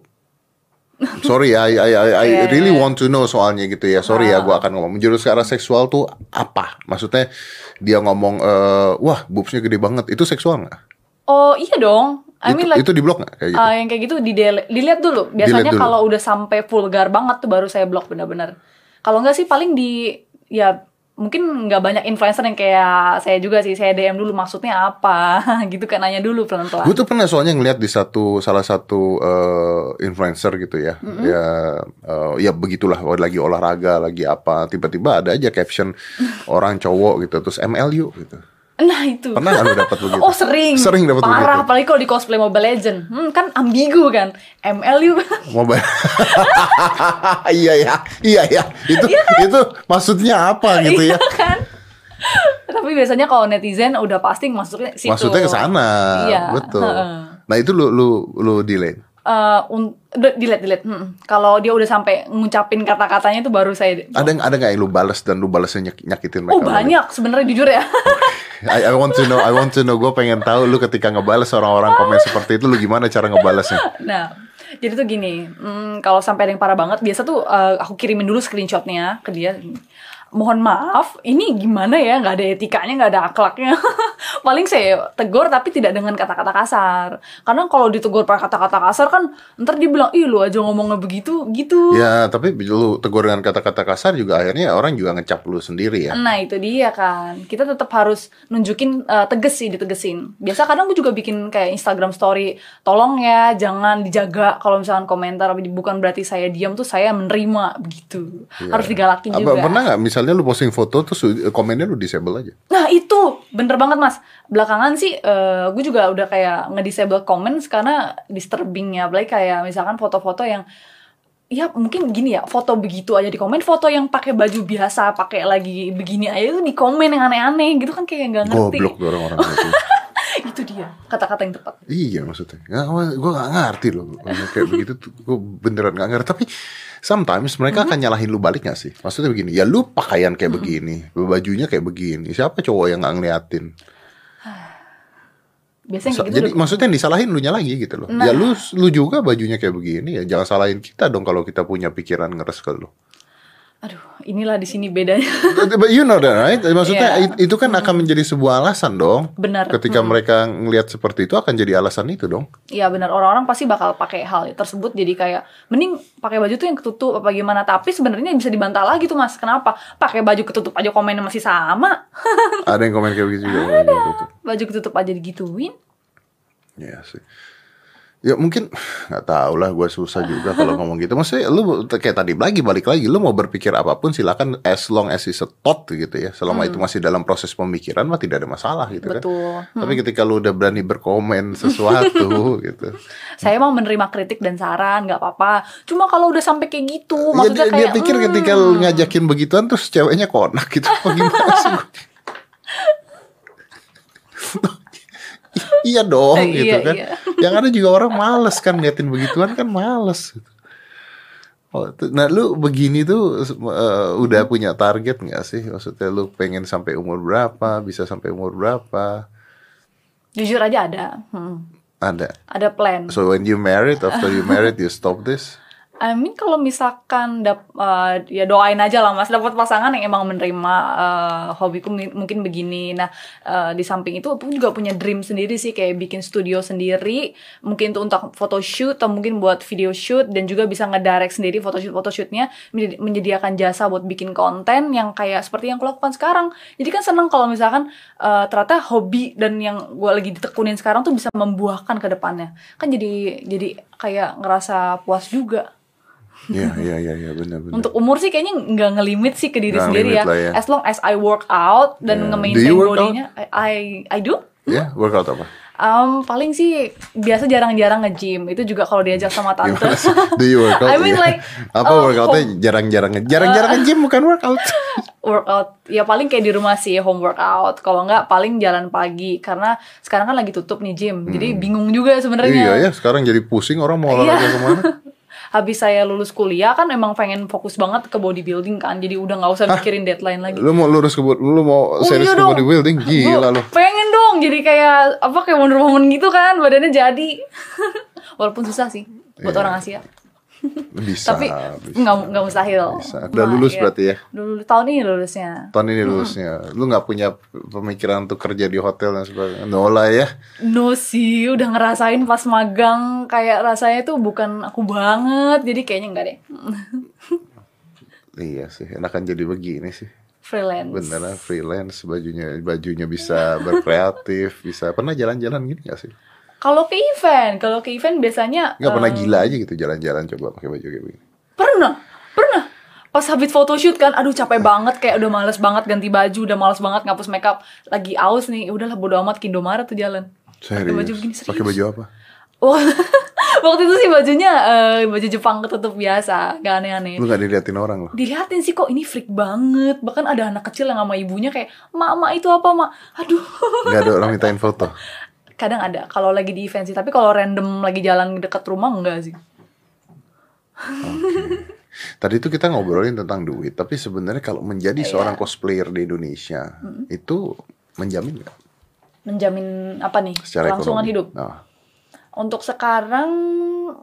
Sorry ya, I, I, I, I Iya, really want to know soalnya gitu ya. Sorry ya, gua akan ngomong. Menjurus ke arah seksual tuh apa? Maksudnya dia ngomong, eh, wah boobsnya gede banget. Itu seksual nggak? Oh iya dong. I itu, mean like itu di blok nggak kayak gitu? ah, yang kayak gitu di dilihat dulu. Biasanya kalau udah sampai vulgar banget tuh baru saya blok bener-bener. Kalau nggak sih paling di ya mungkin nggak banyak influencer yang kayak saya juga sih saya DM dulu maksudnya apa gitu kan nanya dulu pelan-pelan. Gue tuh pernah soalnya ngeliat di satu salah satu eh, influencer gitu ya, ya eh, ya begitulah oh, lagi olahraga lagi apa tiba-tiba ada aja caption orang cowok gitu terus MLU gitu. Nah itu. Pernah lu dapat begitu? Oh sering. Sering dapat Parah, begitu. apalagi kalau di cosplay Mobile Legend. Hmm, kan ambigu kan. MLU. Mobile. iya ya, iya ya. Itu itu maksudnya apa gitu ya? Iya kan? Tapi biasanya kalau netizen udah pasti masuknya situ. Maksudnya ke sana, Iya. betul. Nah itu lu lu lu delete. Eh, de- delete delete. Hmm. Kalau dia udah sampai ngucapin kata-katanya itu baru saya. Ada ada nggak yang lu balas dan lu balasnya nyak- nyakitin mereka? Oh banyak sebenarnya jujur ya. I, I want to know, I want to know. Gue pengen tahu lu ketika ngebales orang-orang komen seperti itu, lu gimana cara ngebalasnya? nah, jadi tuh gini, hmm, kalau sampai ada yang parah banget, biasa tuh eh, aku kirimin dulu screenshotnya ke dia. Mohon maaf, ini gimana ya? Nggak ada etikanya, nggak ada akhlaknya. Paling saya tegur tapi tidak dengan kata-kata kasar. Karena kalau ditegur pakai kata-kata kasar kan, ntar dia bilang, ih lu aja ngomongnya begitu, gitu. Ya, tapi lu tegur dengan kata-kata kasar juga akhirnya orang juga ngecap lu sendiri ya. Nah itu dia kan Kita tetap harus nunjukin eh, Teges sih ditegesin Biasa kadang gue juga bikin kayak Instagram story Tolong ya jangan dijaga Kalau misalkan komentar Bukan berarti saya diam tuh saya menerima Begitu Harus digalakin Apa, juga pernah nggak misalnya lu posting foto terus komennya lu disable aja? Nah itu bener banget mas Belakangan sih eh, gue juga udah kayak ngedisable comments Karena disturbing ya Apalagi kayak misalkan foto-foto yang Ya mungkin gini ya foto begitu aja di komen foto yang pakai baju biasa pakai lagi begini aja tuh di komen yang aneh-aneh gitu kan kayak nggak ngerti Goblok orang-orang itu. itu dia kata-kata yang tepat iya maksudnya. Nggak, gue gak ngerti loh. Kayak begitu gue beneran gak ngerti. Tapi sometimes mereka akan nyalahin lu balik gak sih? Maksudnya begini, ya lu pakaian kayak begini, bajunya kayak begini. Siapa cowok yang gak ngeliatin? biasanya Sa- kayak gitu Jadi udah- maksudnya yang disalahin lu lagi gitu loh. Nah. Ya lu lu juga bajunya kayak begini ya. Jangan salahin kita dong kalau kita punya pikiran ngeres ke lu. Aduh inilah di sini bedanya But you know that right? Maksudnya it- itu kan akan menjadi sebuah alasan dong. benar Ketika mereka ngelihat seperti itu akan jadi alasan itu dong. Iya benar orang-orang pasti bakal pakai hal tersebut jadi kayak mending pakai baju tuh yang ketutup apa gimana tapi sebenarnya bisa dibantah lagi tuh mas kenapa pakai baju ketutup aja komennya masih sama Ada yang komen kayak begitu juga. Ada. baju ketutup aja digituin Iya sih. Ya mungkin nggak tahu lah gue susah juga kalau ngomong gitu. Maksudnya lu kayak tadi lagi balik lagi lu mau berpikir apa pun silakan as long as it's a thought gitu ya. Selama itu masih dalam proses pemikiran mah tidak ada masalah gitu kan. Hmm. betul Tapi ketika lu udah berani berkomen sesuatu gitu. saya mau menerima kritik dan saran nggak apa-apa cuma kalau udah sampai kayak gitu Ya, maksudnya dia, dia kayak pikir hmm, ketika lu ngajakin begituan terus ceweknya konak gitu gimana sih? iya dong Eh, gitu iya, kan. iya. Yang ada juga orang males kan ngeliatin begituan kan males. gitu. Oh, nah lu begini tuh eh, udah punya target nggak sih? Maksudnya lu pengen sampai umur berapa? Bisa sampai umur berapa? jujur aja ada hmm, Ada. ada plan So when you married, after you married, you stop this? I mean kalau misalkan dap, eh, ya doain aja lah mas dapat pasangan yang emang menerima eh, hobiku mungkin begini. Nah eh, di samping itu aku juga punya dream sendiri sih kayak bikin studio sendiri mungkin itu untuk photoshoot atau mungkin buat video shoot dan juga bisa ngedirect sendiri photoshoot photoshootnya menjadi- menyediakan jasa buat bikin konten yang kayak seperti yang aku lakukan sekarang. Jadi kan seneng kalau misalkan eh, ternyata hobi dan yang gue lagi ditekunin sekarang tuh bisa membuahkan ke depannya. Kan jadi jadi kayak ngerasa puas juga. Iya, iya, iya, iya, benar-benar. Untuk umur sih kayaknya nggak ngelimit sih ke diri Nggak sendiri ya. ya. As long as I work out dan Yeah. nge-maintain work bodinya, I, I I do. Ya, workout apa? Um, paling sih biasa jarang-jarang nge-gym. Itu juga kalau diajak sama tante. Do you workout? I mean Iya. like, apa oh, workoutnya jarang-jarang jarang-jarang nge-gym bukan workout. workout ya paling kayak di rumah sih home workout kalau nggak paling jalan pagi karena sekarang kan lagi tutup nih gym jadi bingung juga sebenarnya Hmm. iya ya, sekarang jadi pusing orang mau olahraga Iya. ke mana? habis saya lulus kuliah kan emang pengen fokus banget ke bodybuilding kan jadi udah nggak usah mikirin deadline lagi Lu mau lurus ke lu mau Oh, serius iya ke dong. bodybuilding? Gila lu. pengen dong jadi kayak apa kayak Wonder Woman gitu kan badannya jadi walaupun susah sih buat Iya. orang Asia Bisa. tapi nggak nggak mustahil Bisa. Udah lulus iya. berarti ya? Lulus tahun ini lulusnya Tahun ini lulusnya. Lu nggak punya pemikiran untuk kerja di hotel dan sebagainya. No lah ya. No sih, udah ngerasain pas magang kayak rasanya tuh bukan aku banget, jadi kayaknya enggak deh. Iya sih, enakan jadi begini sih. Freelance. Beneran freelance, bajunya bajunya bisa berkreatif, bisa pernah jalan-jalan gini gak sih? Kalau ke event, kalau ke event biasanya Nggak pernah eh, gila aja gitu jalan-jalan coba pakai baju kayak begini. Pernah, pernah. Pas habis photoshoot kan, aduh capek banget, kayak udah males banget ganti baju, udah males banget ngapus makeup, lagi aus nih, udahlah bodo amat ke Indomaret tuh jalan. Pakai baju begini serius. Pakai baju apa? Waktu itu sih bajunya eh, baju Jepang ketutup biasa, gak aneh-aneh. Lu nggak diliatin orang loh. dilihatin sih kok ini freak banget bahkan ada anak kecil yang sama ibunya kayak mak mak itu apa mak aduh Nggak ada orang mintain foto. Kadang ada kalau lagi di event sih tapi kalau random lagi jalan dekat rumah enggak sih. Tadi itu kita ngobrolin tentang duit, tapi sebenarnya kalau menjadi Iya. seorang cosplayer di Indonesia itu menjamin nggak? Menjamin apa nih? Secara kelangsungan ekonomi? hidup. Nah, untuk sekarang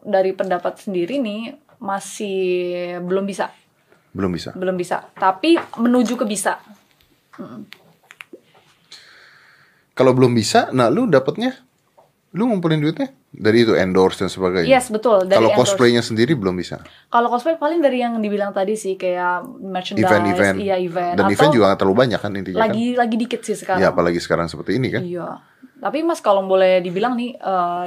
dari pendapat sendiri nih masih belum bisa. Belum bisa. belum bisa. Tapi menuju ke bisa Kalau belum bisa, nah lu dapatnya, lu ngumpulin duitnya dari itu endorse dan sebagainya. yes betul Kalau cosplaynya sendiri belum bisa. kalau cosplay paling dari yang dibilang tadi sih kayak merchandise Event-event. iya event Dan Atau event juga nggak terlalu banyak kan intinya lagi lagi dikit sih kan. sekarang Ya apalagi sekarang seperti ini kan. Iya. Tapi Mas kalau boleh dibilang nih, eh,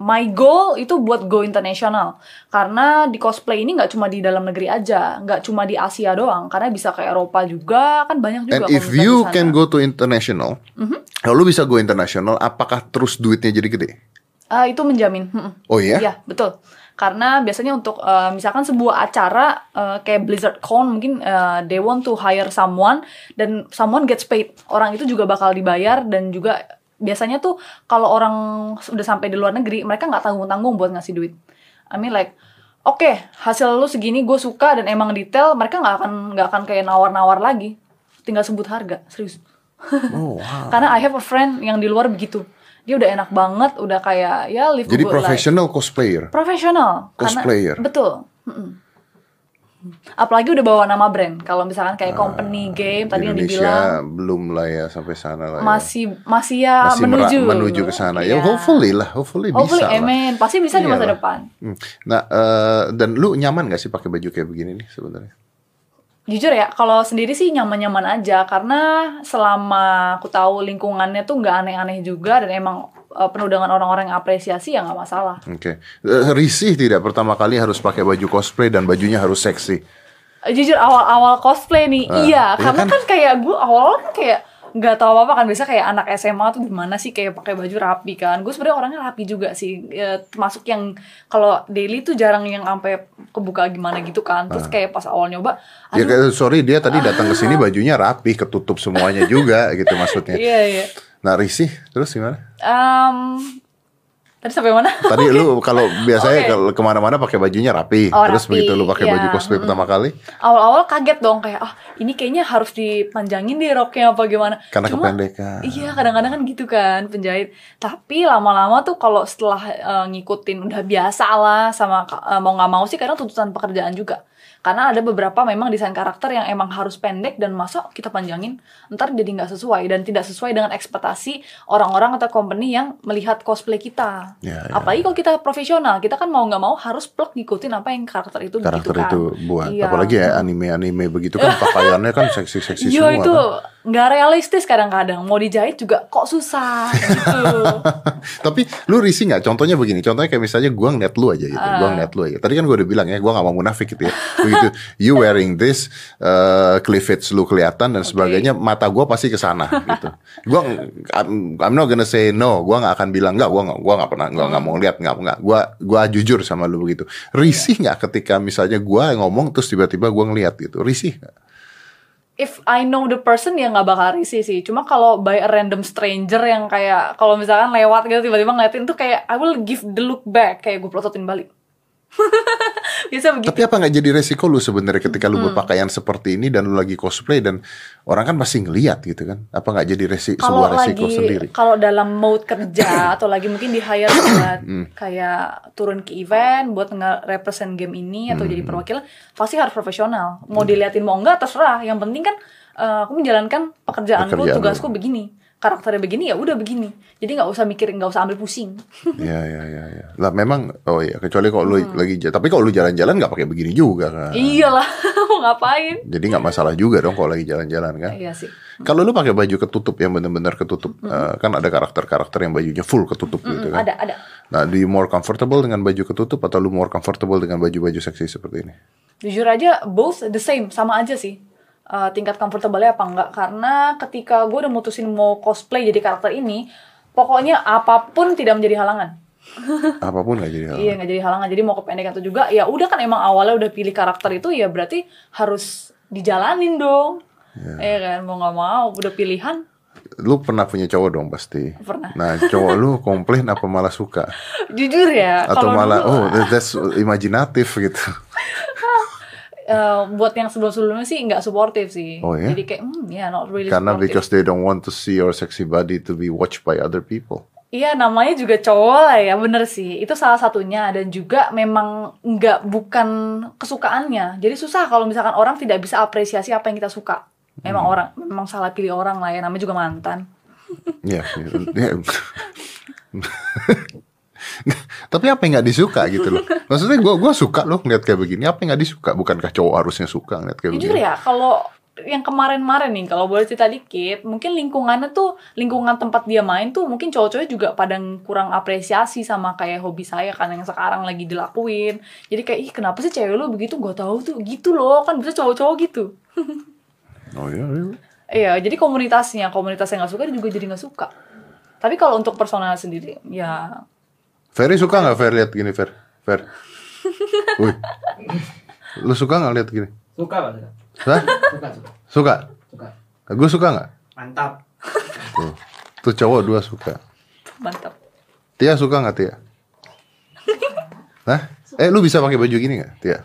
my goal itu buat go internasional. Karena di cosplay ini nggak cuma di dalam negeri aja, nggak cuma di Asia doang. Karena bisa ke Eropa juga, kan banyak juga. And if you sana. can go to international, kalau lu bisa go international, apakah terus duitnya jadi gede? Eh, itu menjamin. Mm-mm. Oh iya? Iya, betul. Karena biasanya untuk eh, misalkan sebuah acara eh, kayak Blizzard Con mungkin eh, they want to hire someone dan someone gets paid. Orang itu juga bakal dibayar dan juga biasanya tuh kalau orang udah sampai di luar negeri mereka nggak tanggung-tanggung buat ngasih duit. I mean like oke hasil lu segini gue suka dan emang detail mereka nggak akan nggak akan kayak nawar-nawar lagi. Tinggal sebut harga serius. Oh, wow. Karena I have a friend yang di luar begitu. Dia udah enak banget, udah kayak ya live Jadi good life professional cosplayer. profesional Cosplayer. Karena, betul Mm-mm. Apalagi udah bawa nama brand. Kalau misalkan kayak company game tadi yang dibilang Indonesia belum lah ya sampai sana lah ya. masih masih ya Masih menuju menuju ke sana. Ya Iya. hopefully lah, hopefully, Hopefully, bisa lah. amen. Pasti bisa di masa Iyalah. depan. Hmm. Nah, eh, dan lu nyaman gak sih pakai baju kayak begini nih sebenarnya? Jujur ya, kalau sendiri sih nyaman-nyaman aja karena selama aku tahu lingkungannya tuh nggak aneh-aneh juga dan emang uh, penuh dengan orang-orang yang apresiasi ya nggak masalah. Oke. Eh, risih tidak pertama kali harus pakai baju cosplay dan bajunya harus seksi? Eh, Jujur awal-awal cosplay nih, Ah, iya, iya karena kan? kan, kayak gue awal kan kayak nggak tahu apa-apa kan biasa kayak anak SMA tuh gimana sih kayak pakai baju rapi kan gue sebenarnya orangnya rapi juga sih ya, termasuk yang kalau daily tuh jarang yang sampai kebuka gimana gitu kan terus kayak pas awal nyoba Ya kayak- sorry dia tadi datang ke sini bajunya rapi, ketutup semuanya juga gitu maksudnya. iya iya Nah risih terus gimana? Em, tadi sampai mana Tadi lu kalau biasanya Oke. kalau ke mana-mana pakai bajunya rapi, Oh, terus rapi, begitu lu pakai iya. baju cosplay pertama kali, awal-awal kaget dong kayak ah ini kayaknya harus dipanjangin deh roknya apa gimana karena Cuma- kependekan. Iya kadang-kadang kan gitu kan penjahit. Tapi lama-lama tuh kalau setelah eh, ngikutin udah biasa lah sama eh, mau nggak mau sih kadang tuntutan pekerjaan juga. Karena ada beberapa memang desain karakter yang emang harus pendek dan masa kita panjangin ntar jadi nggak sesuai dan tidak sesuai dengan ekspektasi orang-orang atau company yang melihat cosplay kita. Ya, ya. Apalagi kalau kita profesional, kita kan mau nggak mau harus plek ngikutin apa yang karakter itu Karakter begitu kan. itu buat, Iya. apalagi ya anime-anime begitu kan pakaiannya kan seksi-seksi Iya semua. itu kan. Nggak realistis kadang-kadang mau dijahit juga kok susah gitu. Tapi lu risih nggak? Contohnya begini, contohnya kayak misalnya gua ngeliat lu aja gitu, Ah. gua ngeliat lu aja. Tadi kan gua udah bilang ya, gua nggak mau munafik gitu ya. Begitu, you wearing this, uh, cleavage lu kelihatan dan sebagainya, mata gua pasti ke sana gitu. Gua, I'm, I'm not gonna say no, gua nggak akan bilang nggak, gua nggak, gua nggak pernah, gua nggak mau lihat, nggak, nggak. Gua, gua jujur sama lu begitu. Risih nggak ketika misalnya gua ngomong terus tiba-tiba gua ngeliat gitu, risih nggak? If I know the person ya nggak bakal risih sih. Cuma kalau by a random stranger yang kayak kalau misalkan lewat gitu tiba-tiba ngeliatin tuh kayak I will give the look back kayak gue pelototin balik. Biasa begitu. Tapi apa nggak jadi resiko lu sebenarnya ketika lu berpakaian seperti ini dan lu lagi cosplay dan orang kan pasti ngeliat gitu kan? Apa nggak jadi resi Kalau sebuah resiko lagi sendiri? kalau dalam mode kerja atau lagi mungkin di hire buat Hmm. kayak turun ke event buat nge-represent game ini atau Hmm. jadi perwakilan pasti harus profesional. Mau diliatin mau enggak terserah. Yang penting kan eh, aku menjalankan pekerjaanku, Pekerjaan lu. tugasku begini. Karakternya begini ya udah begini. Jadi nggak usah mikirin, nggak usah ambil pusing. Ya ya ya ya. Lah memang oh iya kecuali kalau lu Hmm. lagi tapi kalau lu jalan-jalan nggak pakai begini juga kan. Iyalah, mau ngapain? Jadi nggak masalah juga dong kalau lagi jalan-jalan kan. Iya sih. Kalau lu pakai baju ketutup yang benar-benar ketutup, eh, kan ada karakter-karakter yang bajunya full ketutup gitu Hmm, kan. ada, ada. Nah, do you more comfortable dengan baju ketutup atau lu more comfortable dengan baju-baju seksi seperti ini? Jujur aja, both the same, sama aja sih. Uh, tingkat comfortable-nya apa enggak. Karena ketika gue udah mutusin mau cosplay jadi karakter ini, pokoknya apa pun tidak menjadi halangan. Apa pun nggak jadi hal. Iya, nggak jadi halangan. Jadi mau kependekan itu juga, ya udah kan emang awalnya udah pilih karakter itu, ya berarti harus dijalanin dong. Iya kan, mau nggak mau, udah pilihan. Lu pernah punya cowok dong pasti. Pernah. Nah, cowok lu komplain apa malah suka? Jujur ya, Atau kalau malah dulu, oh that's imajinatif gitu. uh, buat yang sebelum-sebelumnya sih nggak suportif sih. Oh, ya? Jadi kayak, hmm, ya not really Karena supportive. because they don't want to see your sexy body to be watched by other people. Iya namanya juga cowok lah ya bener sih itu salah satunya dan juga memang nggak bukan kesukaannya jadi susah kalau misalkan orang tidak bisa apresiasi apa yang kita suka memang Hmm. orang memang salah pilih orang lah ya namanya juga mantan Iya. iya. Tapi apa yang nggak disuka gitu loh? Maksudnya gue gua suka loh ngeliat kayak begini. Apa yang nggak disuka? Bukankah cowok harusnya suka ngeliat kayak jujur begini? ya kalau yang kemarin-kemarin nih kalau boleh cerita dikit mungkin lingkungannya tuh lingkungan tempat dia main tuh mungkin cowok-cowok juga pada kurang apresiasi sama kayak hobi saya kan yang sekarang lagi dilakuin jadi kayak ih kenapa sih cewek lu begitu gak tahu tuh gitu loh kan bisa cowok-cowok gitu Oh iya. iya. Iya, jadi komunitasnya, komunitas yang nggak suka dia juga jadi nggak suka. Tapi kalau untuk personal sendiri, ya Ferry suka nggak Fer lihat gini Fer? Fer. Wih. Lu suka nggak lihat gini? Suka pak suka. Hah? Suka suka. Suka? Suka. Gue suka nggak? Mantap. Tuh. Tuh cowok dua suka. mantap. Tia suka nggak Tia? Hah? Eh lu bisa pakai baju gini nggak Tia?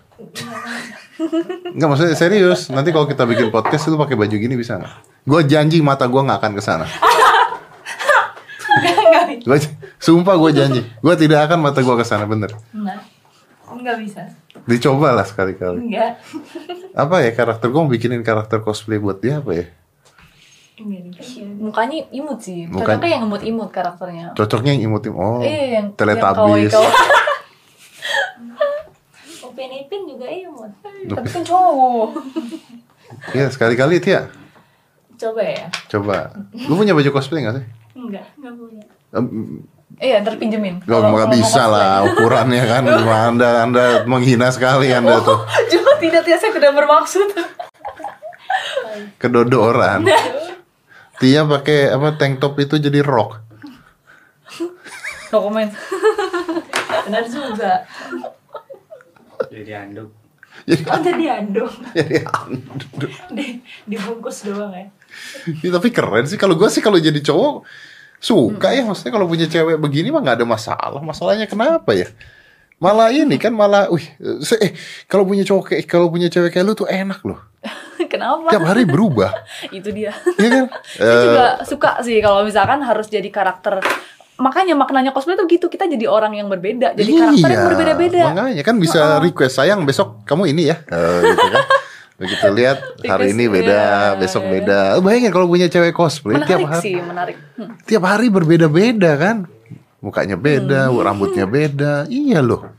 Nggak maksudnya serius. Nanti kalau kita bikin podcast lu pakai baju gini bisa nggak? Gue janji mata gue nggak akan ke sana. Sumpah gue janji. Gue tidak akan mata gue ke sana bener. Nah, nggak bisa. Dicoba lah sekali-kali. Enggak. Apa ya karakter gue mau bikinin karakter cosplay buat dia apa ya? Mukanya imut sih. Muka- Cocoknya yang imut-imut karakternya. Cocoknya yang imut Oh, Iya, yang kawaii-kawaii. Upin Ipin juga imut. Tapi kan cowok. Iya sekali-kali Tia. Coba ya. Coba. Lu punya baju cosplay gak sih? Enggak, enggak punya. Iya, ntar pinjemin. Gak, nggak bisa lah ukurannya kan. Anda Anda menghina sekali Anda tuh. Cuma tidak tidak saya tidak bermaksud. Kedodoran. Tia pakai apa tank top itu jadi rok. No comment. Benar juga. Jadi anduk. Jadi, Oh jadi andong. jadi Di, dibungkus doang ya. Ya, tapi keren sih kalau gue sih kalau jadi cowok suka ya maksudnya kalau punya cewek begini mah nggak ada masalah. Masalahnya kenapa ya? Malah ini kan malah wih eh kalau punya cowok kayak kalau punya cewek kayak lu tuh enak loh. Kenapa? tiap hari berubah. Itu dia. Iya kan? Saya Eh, juga suka sih kalau misalkan harus jadi karakter. Makanya maknanya cosplay tuh gitu, kita jadi orang yang berbeda, jadi karakter yang iya, berbeda-beda. makanya kan bisa request sayang besok kamu ini ya. Eh, gitu kan begitu lihat hari ini beda iya, besok iya. beda Eh, bayangin kalau punya cewek cosplay tiap Menarik hari sih, menarik. Hmm. tiap hari berbeda-beda kan mukanya beda Hmm. rambutnya beda iya loh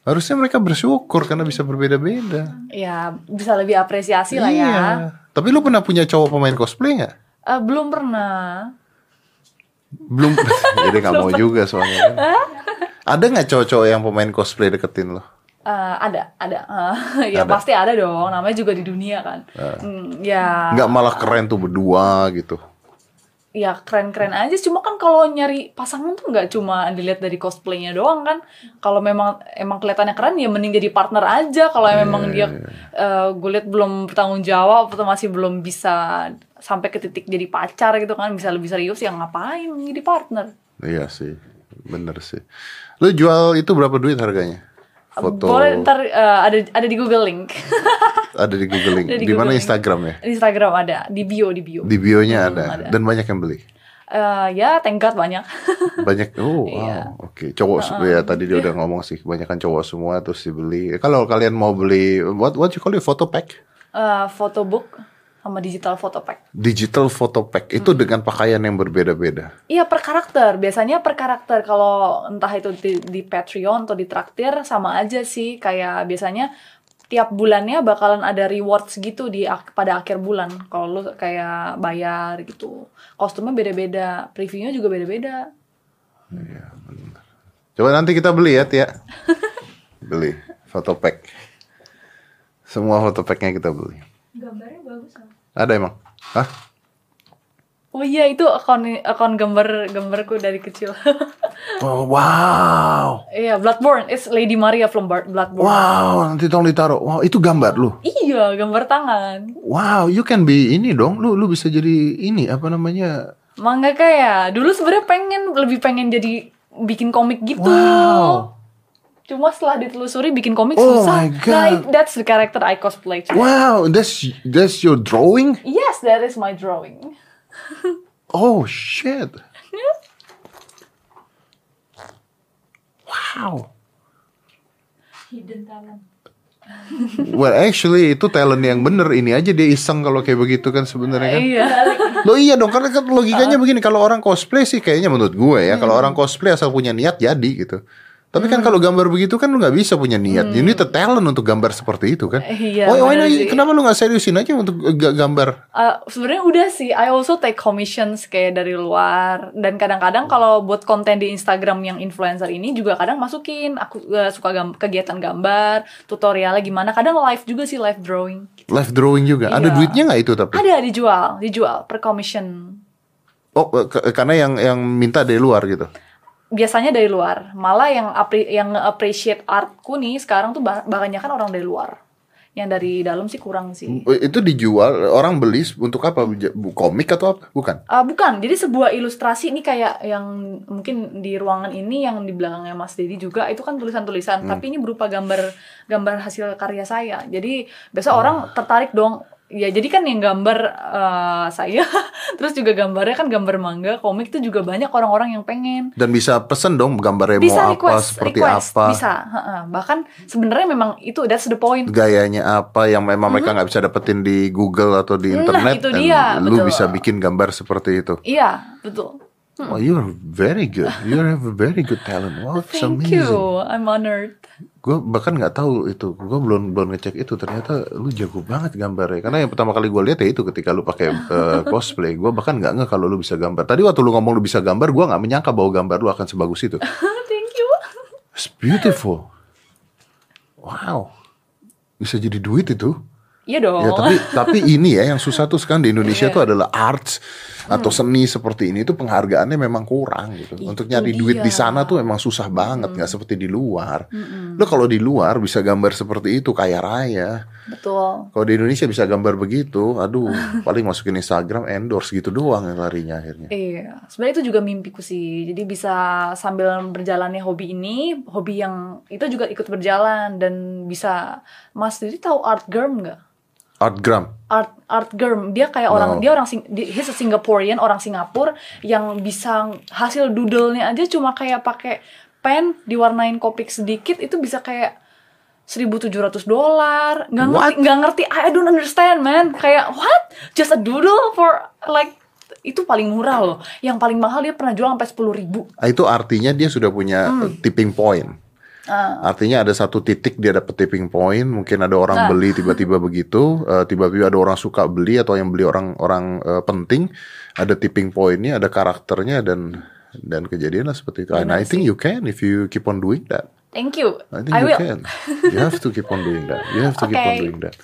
harusnya mereka bersyukur karena bisa berbeda-beda Ya, bisa lebih apresiasi lah ya. iya tapi lu pernah punya cowok pemain cosplay nggak Eh, belum pernah. belum jadi nggak mau juga soalnya kan. ada nggak cowok-cowok yang pemain cosplay deketin lo Eh, ada, ada. Eh, ya Ada. pasti ada dong. Namanya juga di dunia kan. Hmm, ya, nggak malah keren tuh berdua gitu ya keren-keren aja. Cuma kan kalau nyari pasangan tuh nggak cuma dilihat dari cosplaynya doang kan. Kalau memang emang kelihatannya keren ya mending jadi partner aja. Kalau memang dia eh, gue lihat belum bertanggung jawab atau masih belum bisa sampai ke titik jadi pacar gitu kan bisa lebih serius ya ngapain jadi partner. iya sih bener sih lu jual itu berapa duit harganya foto Boleh ntar eh, ada ada di Google link. ada di Google Link di di mana. Instagram ya di Instagram ada, di bio di bio. di bio-nya Hmm, ada. ada. dan banyak yang beli Eh, ya thank God banyak. banyak oh wow Iya. oke cowok se- ya tadi dia udah ngomong sih kebanyakan cowok semua terus dibeli kalau kalian mau beli what what you call it photo pack Eh, photobook sama digital photo pack. digital photo pack itu dengan pakaian yang berbeda-beda? Iya per karakter, biasanya per karakter. Kalau entah itu di, di Patreon atau di traktir sama aja sih. Kayak biasanya tiap bulannya bakalan ada rewards gitu di pada akhir bulan. Kalau lu kayak bayar gitu. Kostumnya beda-beda. Previewnya juga beda-beda. Coba nanti kita beli ya Tia. Beli photo pack. Semua photo packnya kita beli Gambarnya bagus loh. ada emang? Hah? oh iya itu akun akun gambar gambarku dari kecil. Oh, wow. Iya Bloodborne. It's Lady Maria from Bloodborne. Wow nanti tolong ditaruh. Wow itu gambar lu? Iya gambar tangan. Wow you can be ini dong. Lu lu bisa jadi ini apa namanya? Mangga kayak dulu sebenarnya pengen lebih pengen jadi bikin komik gitu. Wow. Cuma setelah ditelusuri bikin komik Oh susah. my God. Nah, that's the character I cosplay. today. Wow, that's that's your drawing? Yes, that is my drawing. Oh shit. Wow. Hidden talent. Well, actually itu talent yang bener ini aja dia iseng kalau kayak begitu kan sebenarnya kan. Iya. Lo iya dong karena kan logikanya begini kalau orang cosplay sih kayaknya menurut gue ya kalau orang cosplay asal punya niat jadi gitu. Tapi kan kalau gambar begitu kan lu nggak bisa punya niat. You need a talent untuk gambar seperti itu kan. Iya, oh, oh ini kenapa lu nggak seriusin aja untuk ga- gambar? Uh, sebenarnya udah sih I also take commissions kayak dari luar dan kadang-kadang kalau buat konten di Instagram yang influencer ini juga kadang masukin aku uh, suka gam- kegiatan gambar tutorialnya gimana kadang live juga sih live drawing Live drawing juga. Ada Iya. duitnya nggak itu tapi? ada dijual dijual per commission Oh, karena yang yang minta dari luar gitu. Biasanya dari luar malah yang appre- yang appreciate artku nih sekarang tuh ba- kebanyakan orang dari luar yang dari dalam sih kurang sih Oh, Itu dijual orang beli untuk apa? Komik atau apa? Bukan. Ah, bukan, jadi sebuah ilustrasi ini kayak yang mungkin di ruangan ini yang di belakangnya Mas Dedi juga itu kan tulisan-tulisan, tapi ini berupa gambar gambar hasil karya saya. Jadi biasa orang tertarik dong Ya jadi kan yang gambar eh, saya, terus juga gambarnya kan gambar manga, komik tuh juga banyak orang-orang yang pengen. Dan bisa pesen dong gambarnya Bisa mau apa, request, seperti request, apa, bisa. Bahkan sebenarnya memang itu that's the point. gayanya apa yang memang mereka nggak bisa dapetin di Google atau di Nah, internet. itu dan dia, lu betul. bisa bikin gambar seperti itu. Iya, betul. Oh, you're very good. You have a very good talent. Wow, it's Thank amazing. you, I'm honored. Gue bahkan nggak tahu itu. Gue belum belum ngecek itu. Ternyata lu jago banget gambarnya. Karena yang pertama kali gue lihat ya itu ketika lu pakai eh, cosplay. Gue bahkan nggak nge kalau lu bisa gambar. Tadi waktu lu ngomong lu bisa gambar, gue nggak menyangka bahwa gambar lu akan sebagus itu. Thank you. It's beautiful. Wow. Bisa jadi duit itu. Iya dong. Ya tapi tapi ini ya yang susah tuh sekarang di Indonesia tuh adalah arts atau seni seperti ini tuh penghargaannya memang kurang gitu. Untuk nyari duit di dia. sana tuh emang susah banget nggak seperti di luar. Lo kalau di luar bisa gambar seperti itu kaya raya. Betul. Kalau di Indonesia bisa gambar begitu, aduh paling masukin Instagram endorse gitu doang yang larinya akhirnya. Iya, sebenarnya itu juga mimpiku sih. Jadi bisa sambil berjalannya hobi ini, hobi yang itu juga ikut berjalan dan bisa Mas jadi tahu Art Germ nggak? Artgram. Art Art Germ dia kayak No. orang dia orang Sing, he's a Singaporean orang Singapura yang bisa hasil doodle-nya aja cuma kayak pakai pen diwarnain kopik sedikit itu bisa kayak 1700 dolar nggak ngerti nggak ngerti I don't understand man kayak what just a doodle for like itu paling murah loh yang paling mahal dia pernah jual sampai sepuluh ribu Ah, Itu artinya dia sudah punya Hmm. tipping point. Ah. Artinya ada satu titik dia dapat tipping point, mungkin ada orang Nah. beli tiba-tiba begitu, eh, tiba-tiba ada orang suka beli atau yang beli orang-orang eh, penting, ada tipping pointnya, ada karakternya dan dan kejadian lah seperti itu. And I think you can if you keep on doing that. thank you I think I you will can. You have to keep on doing that. You have to keep on Okay. doing that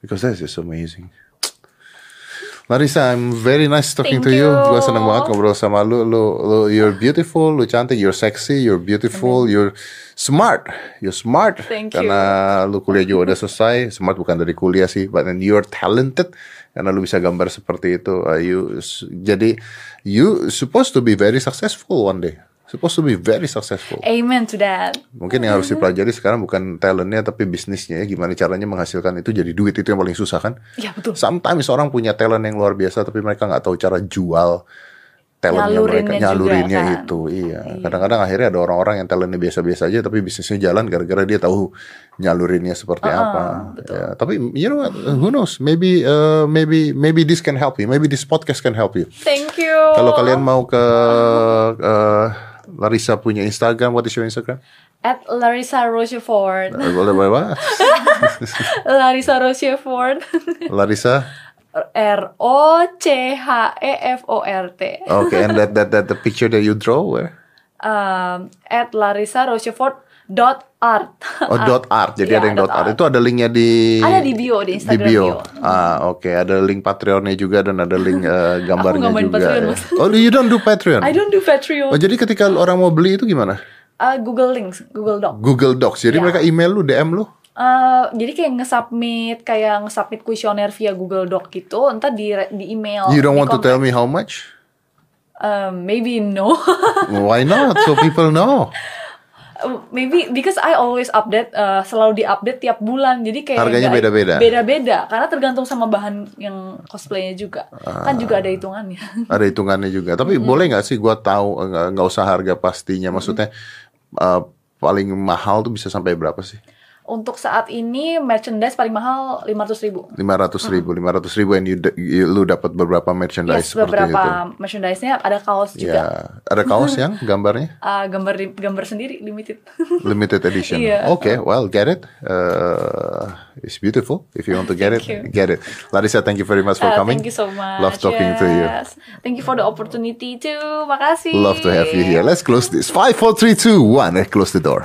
because that's just amazing. Larissa, I'm very nice talking Thank to you. you. Gue seneng banget ngobrol sama lu. Lu, lu, you're beautiful, lu cantik, you're sexy, you're beautiful, you're smart, you're smart. Thank you. karena lu kuliah juga udah selesai. Smart bukan dari kuliah sih, but then you're talented karena lu bisa gambar seperti itu. Uh, you, jadi you supposed to be very successful one day. Supposed to be very successful. amen to that. Mungkin yang harus dipelajari sekarang bukan talentnya tapi bisnisnya ya. Gimana caranya menghasilkan itu jadi duit itu yang paling susah kan. ya betul. Sometimes orang punya talent yang luar biasa tapi mereka nggak tahu cara jual talentnya mereka Nyalurinnya juga, nyalurinnya kan. itu iya. Kadang-kadang akhirnya ada orang-orang yang talentnya biasa-biasa aja tapi bisnisnya jalan gara-gara dia tahu nyalurinnya seperti apa. Ya, tapi you know what? Who knows? Maybe uh, maybe maybe this can help you. Maybe this podcast can help you. Thank you. Kalau kalian mau ke uh, Larissa punya Instagram what is your Instagram? At Larissa Rochefort. Pak? Larissa Rochefort. Larissa? R O C H E F O R T. Okay and that that that the picture that you draw where? Um, at Larissa Rochefort dot art Oh dot art, jadi Iya, ada yang dot art. art. Itu ada linknya di Ada di bio, di Instagram bio. Ah oke, ada link Patreonnya juga dan ada link eh, gambarnya main juga. Patreon, ya. Oh you don't do Patreon? I don't do Patreon Oh jadi ketika orang mau beli itu gimana? Uh, Google Links Google Doc Google Docs. Jadi Iya. mereka email lu, DM lu. Uh, jadi kayak nge-submit kayak nge-submit kuesioner via Google Doc gitu entar di di email You don't di want to tell me how much? Um, maybe no Why not? So people know. Maybe because I always update uh, selalu diupdate tiap bulan jadi kayak Harganya beda-beda? beda-beda karena tergantung sama bahan yang cosplaynya juga kan juga Ah. ada hitungannya Ada hitungannya juga. Tapi boleh nggak sih gua tahu nggak usah harga pastinya. Maksudnya eh, paling mahal tuh bisa sampai berapa sih? Untuk saat ini merchandise paling mahal 500 ribu lima ratus ribu, lima ratus ribu, and you, you- lu dapat beberapa merchandise yes seperti beberapa itu. merchandise-nya ada kaos Ya, juga ada kaos yang gambarnya Uh, gambar gambar sendiri limited limited edition. Iya. Okay, well, get it. Uh, it's beautiful. If you want to get it, you. get it. Larissa, thank you very much for Uh, coming. Thank you so much. Love talking to you. Yes. Thank you for the opportunity too. Makasih. Love to have you here. Let's close this. Five, four, three, two, one. And close the door.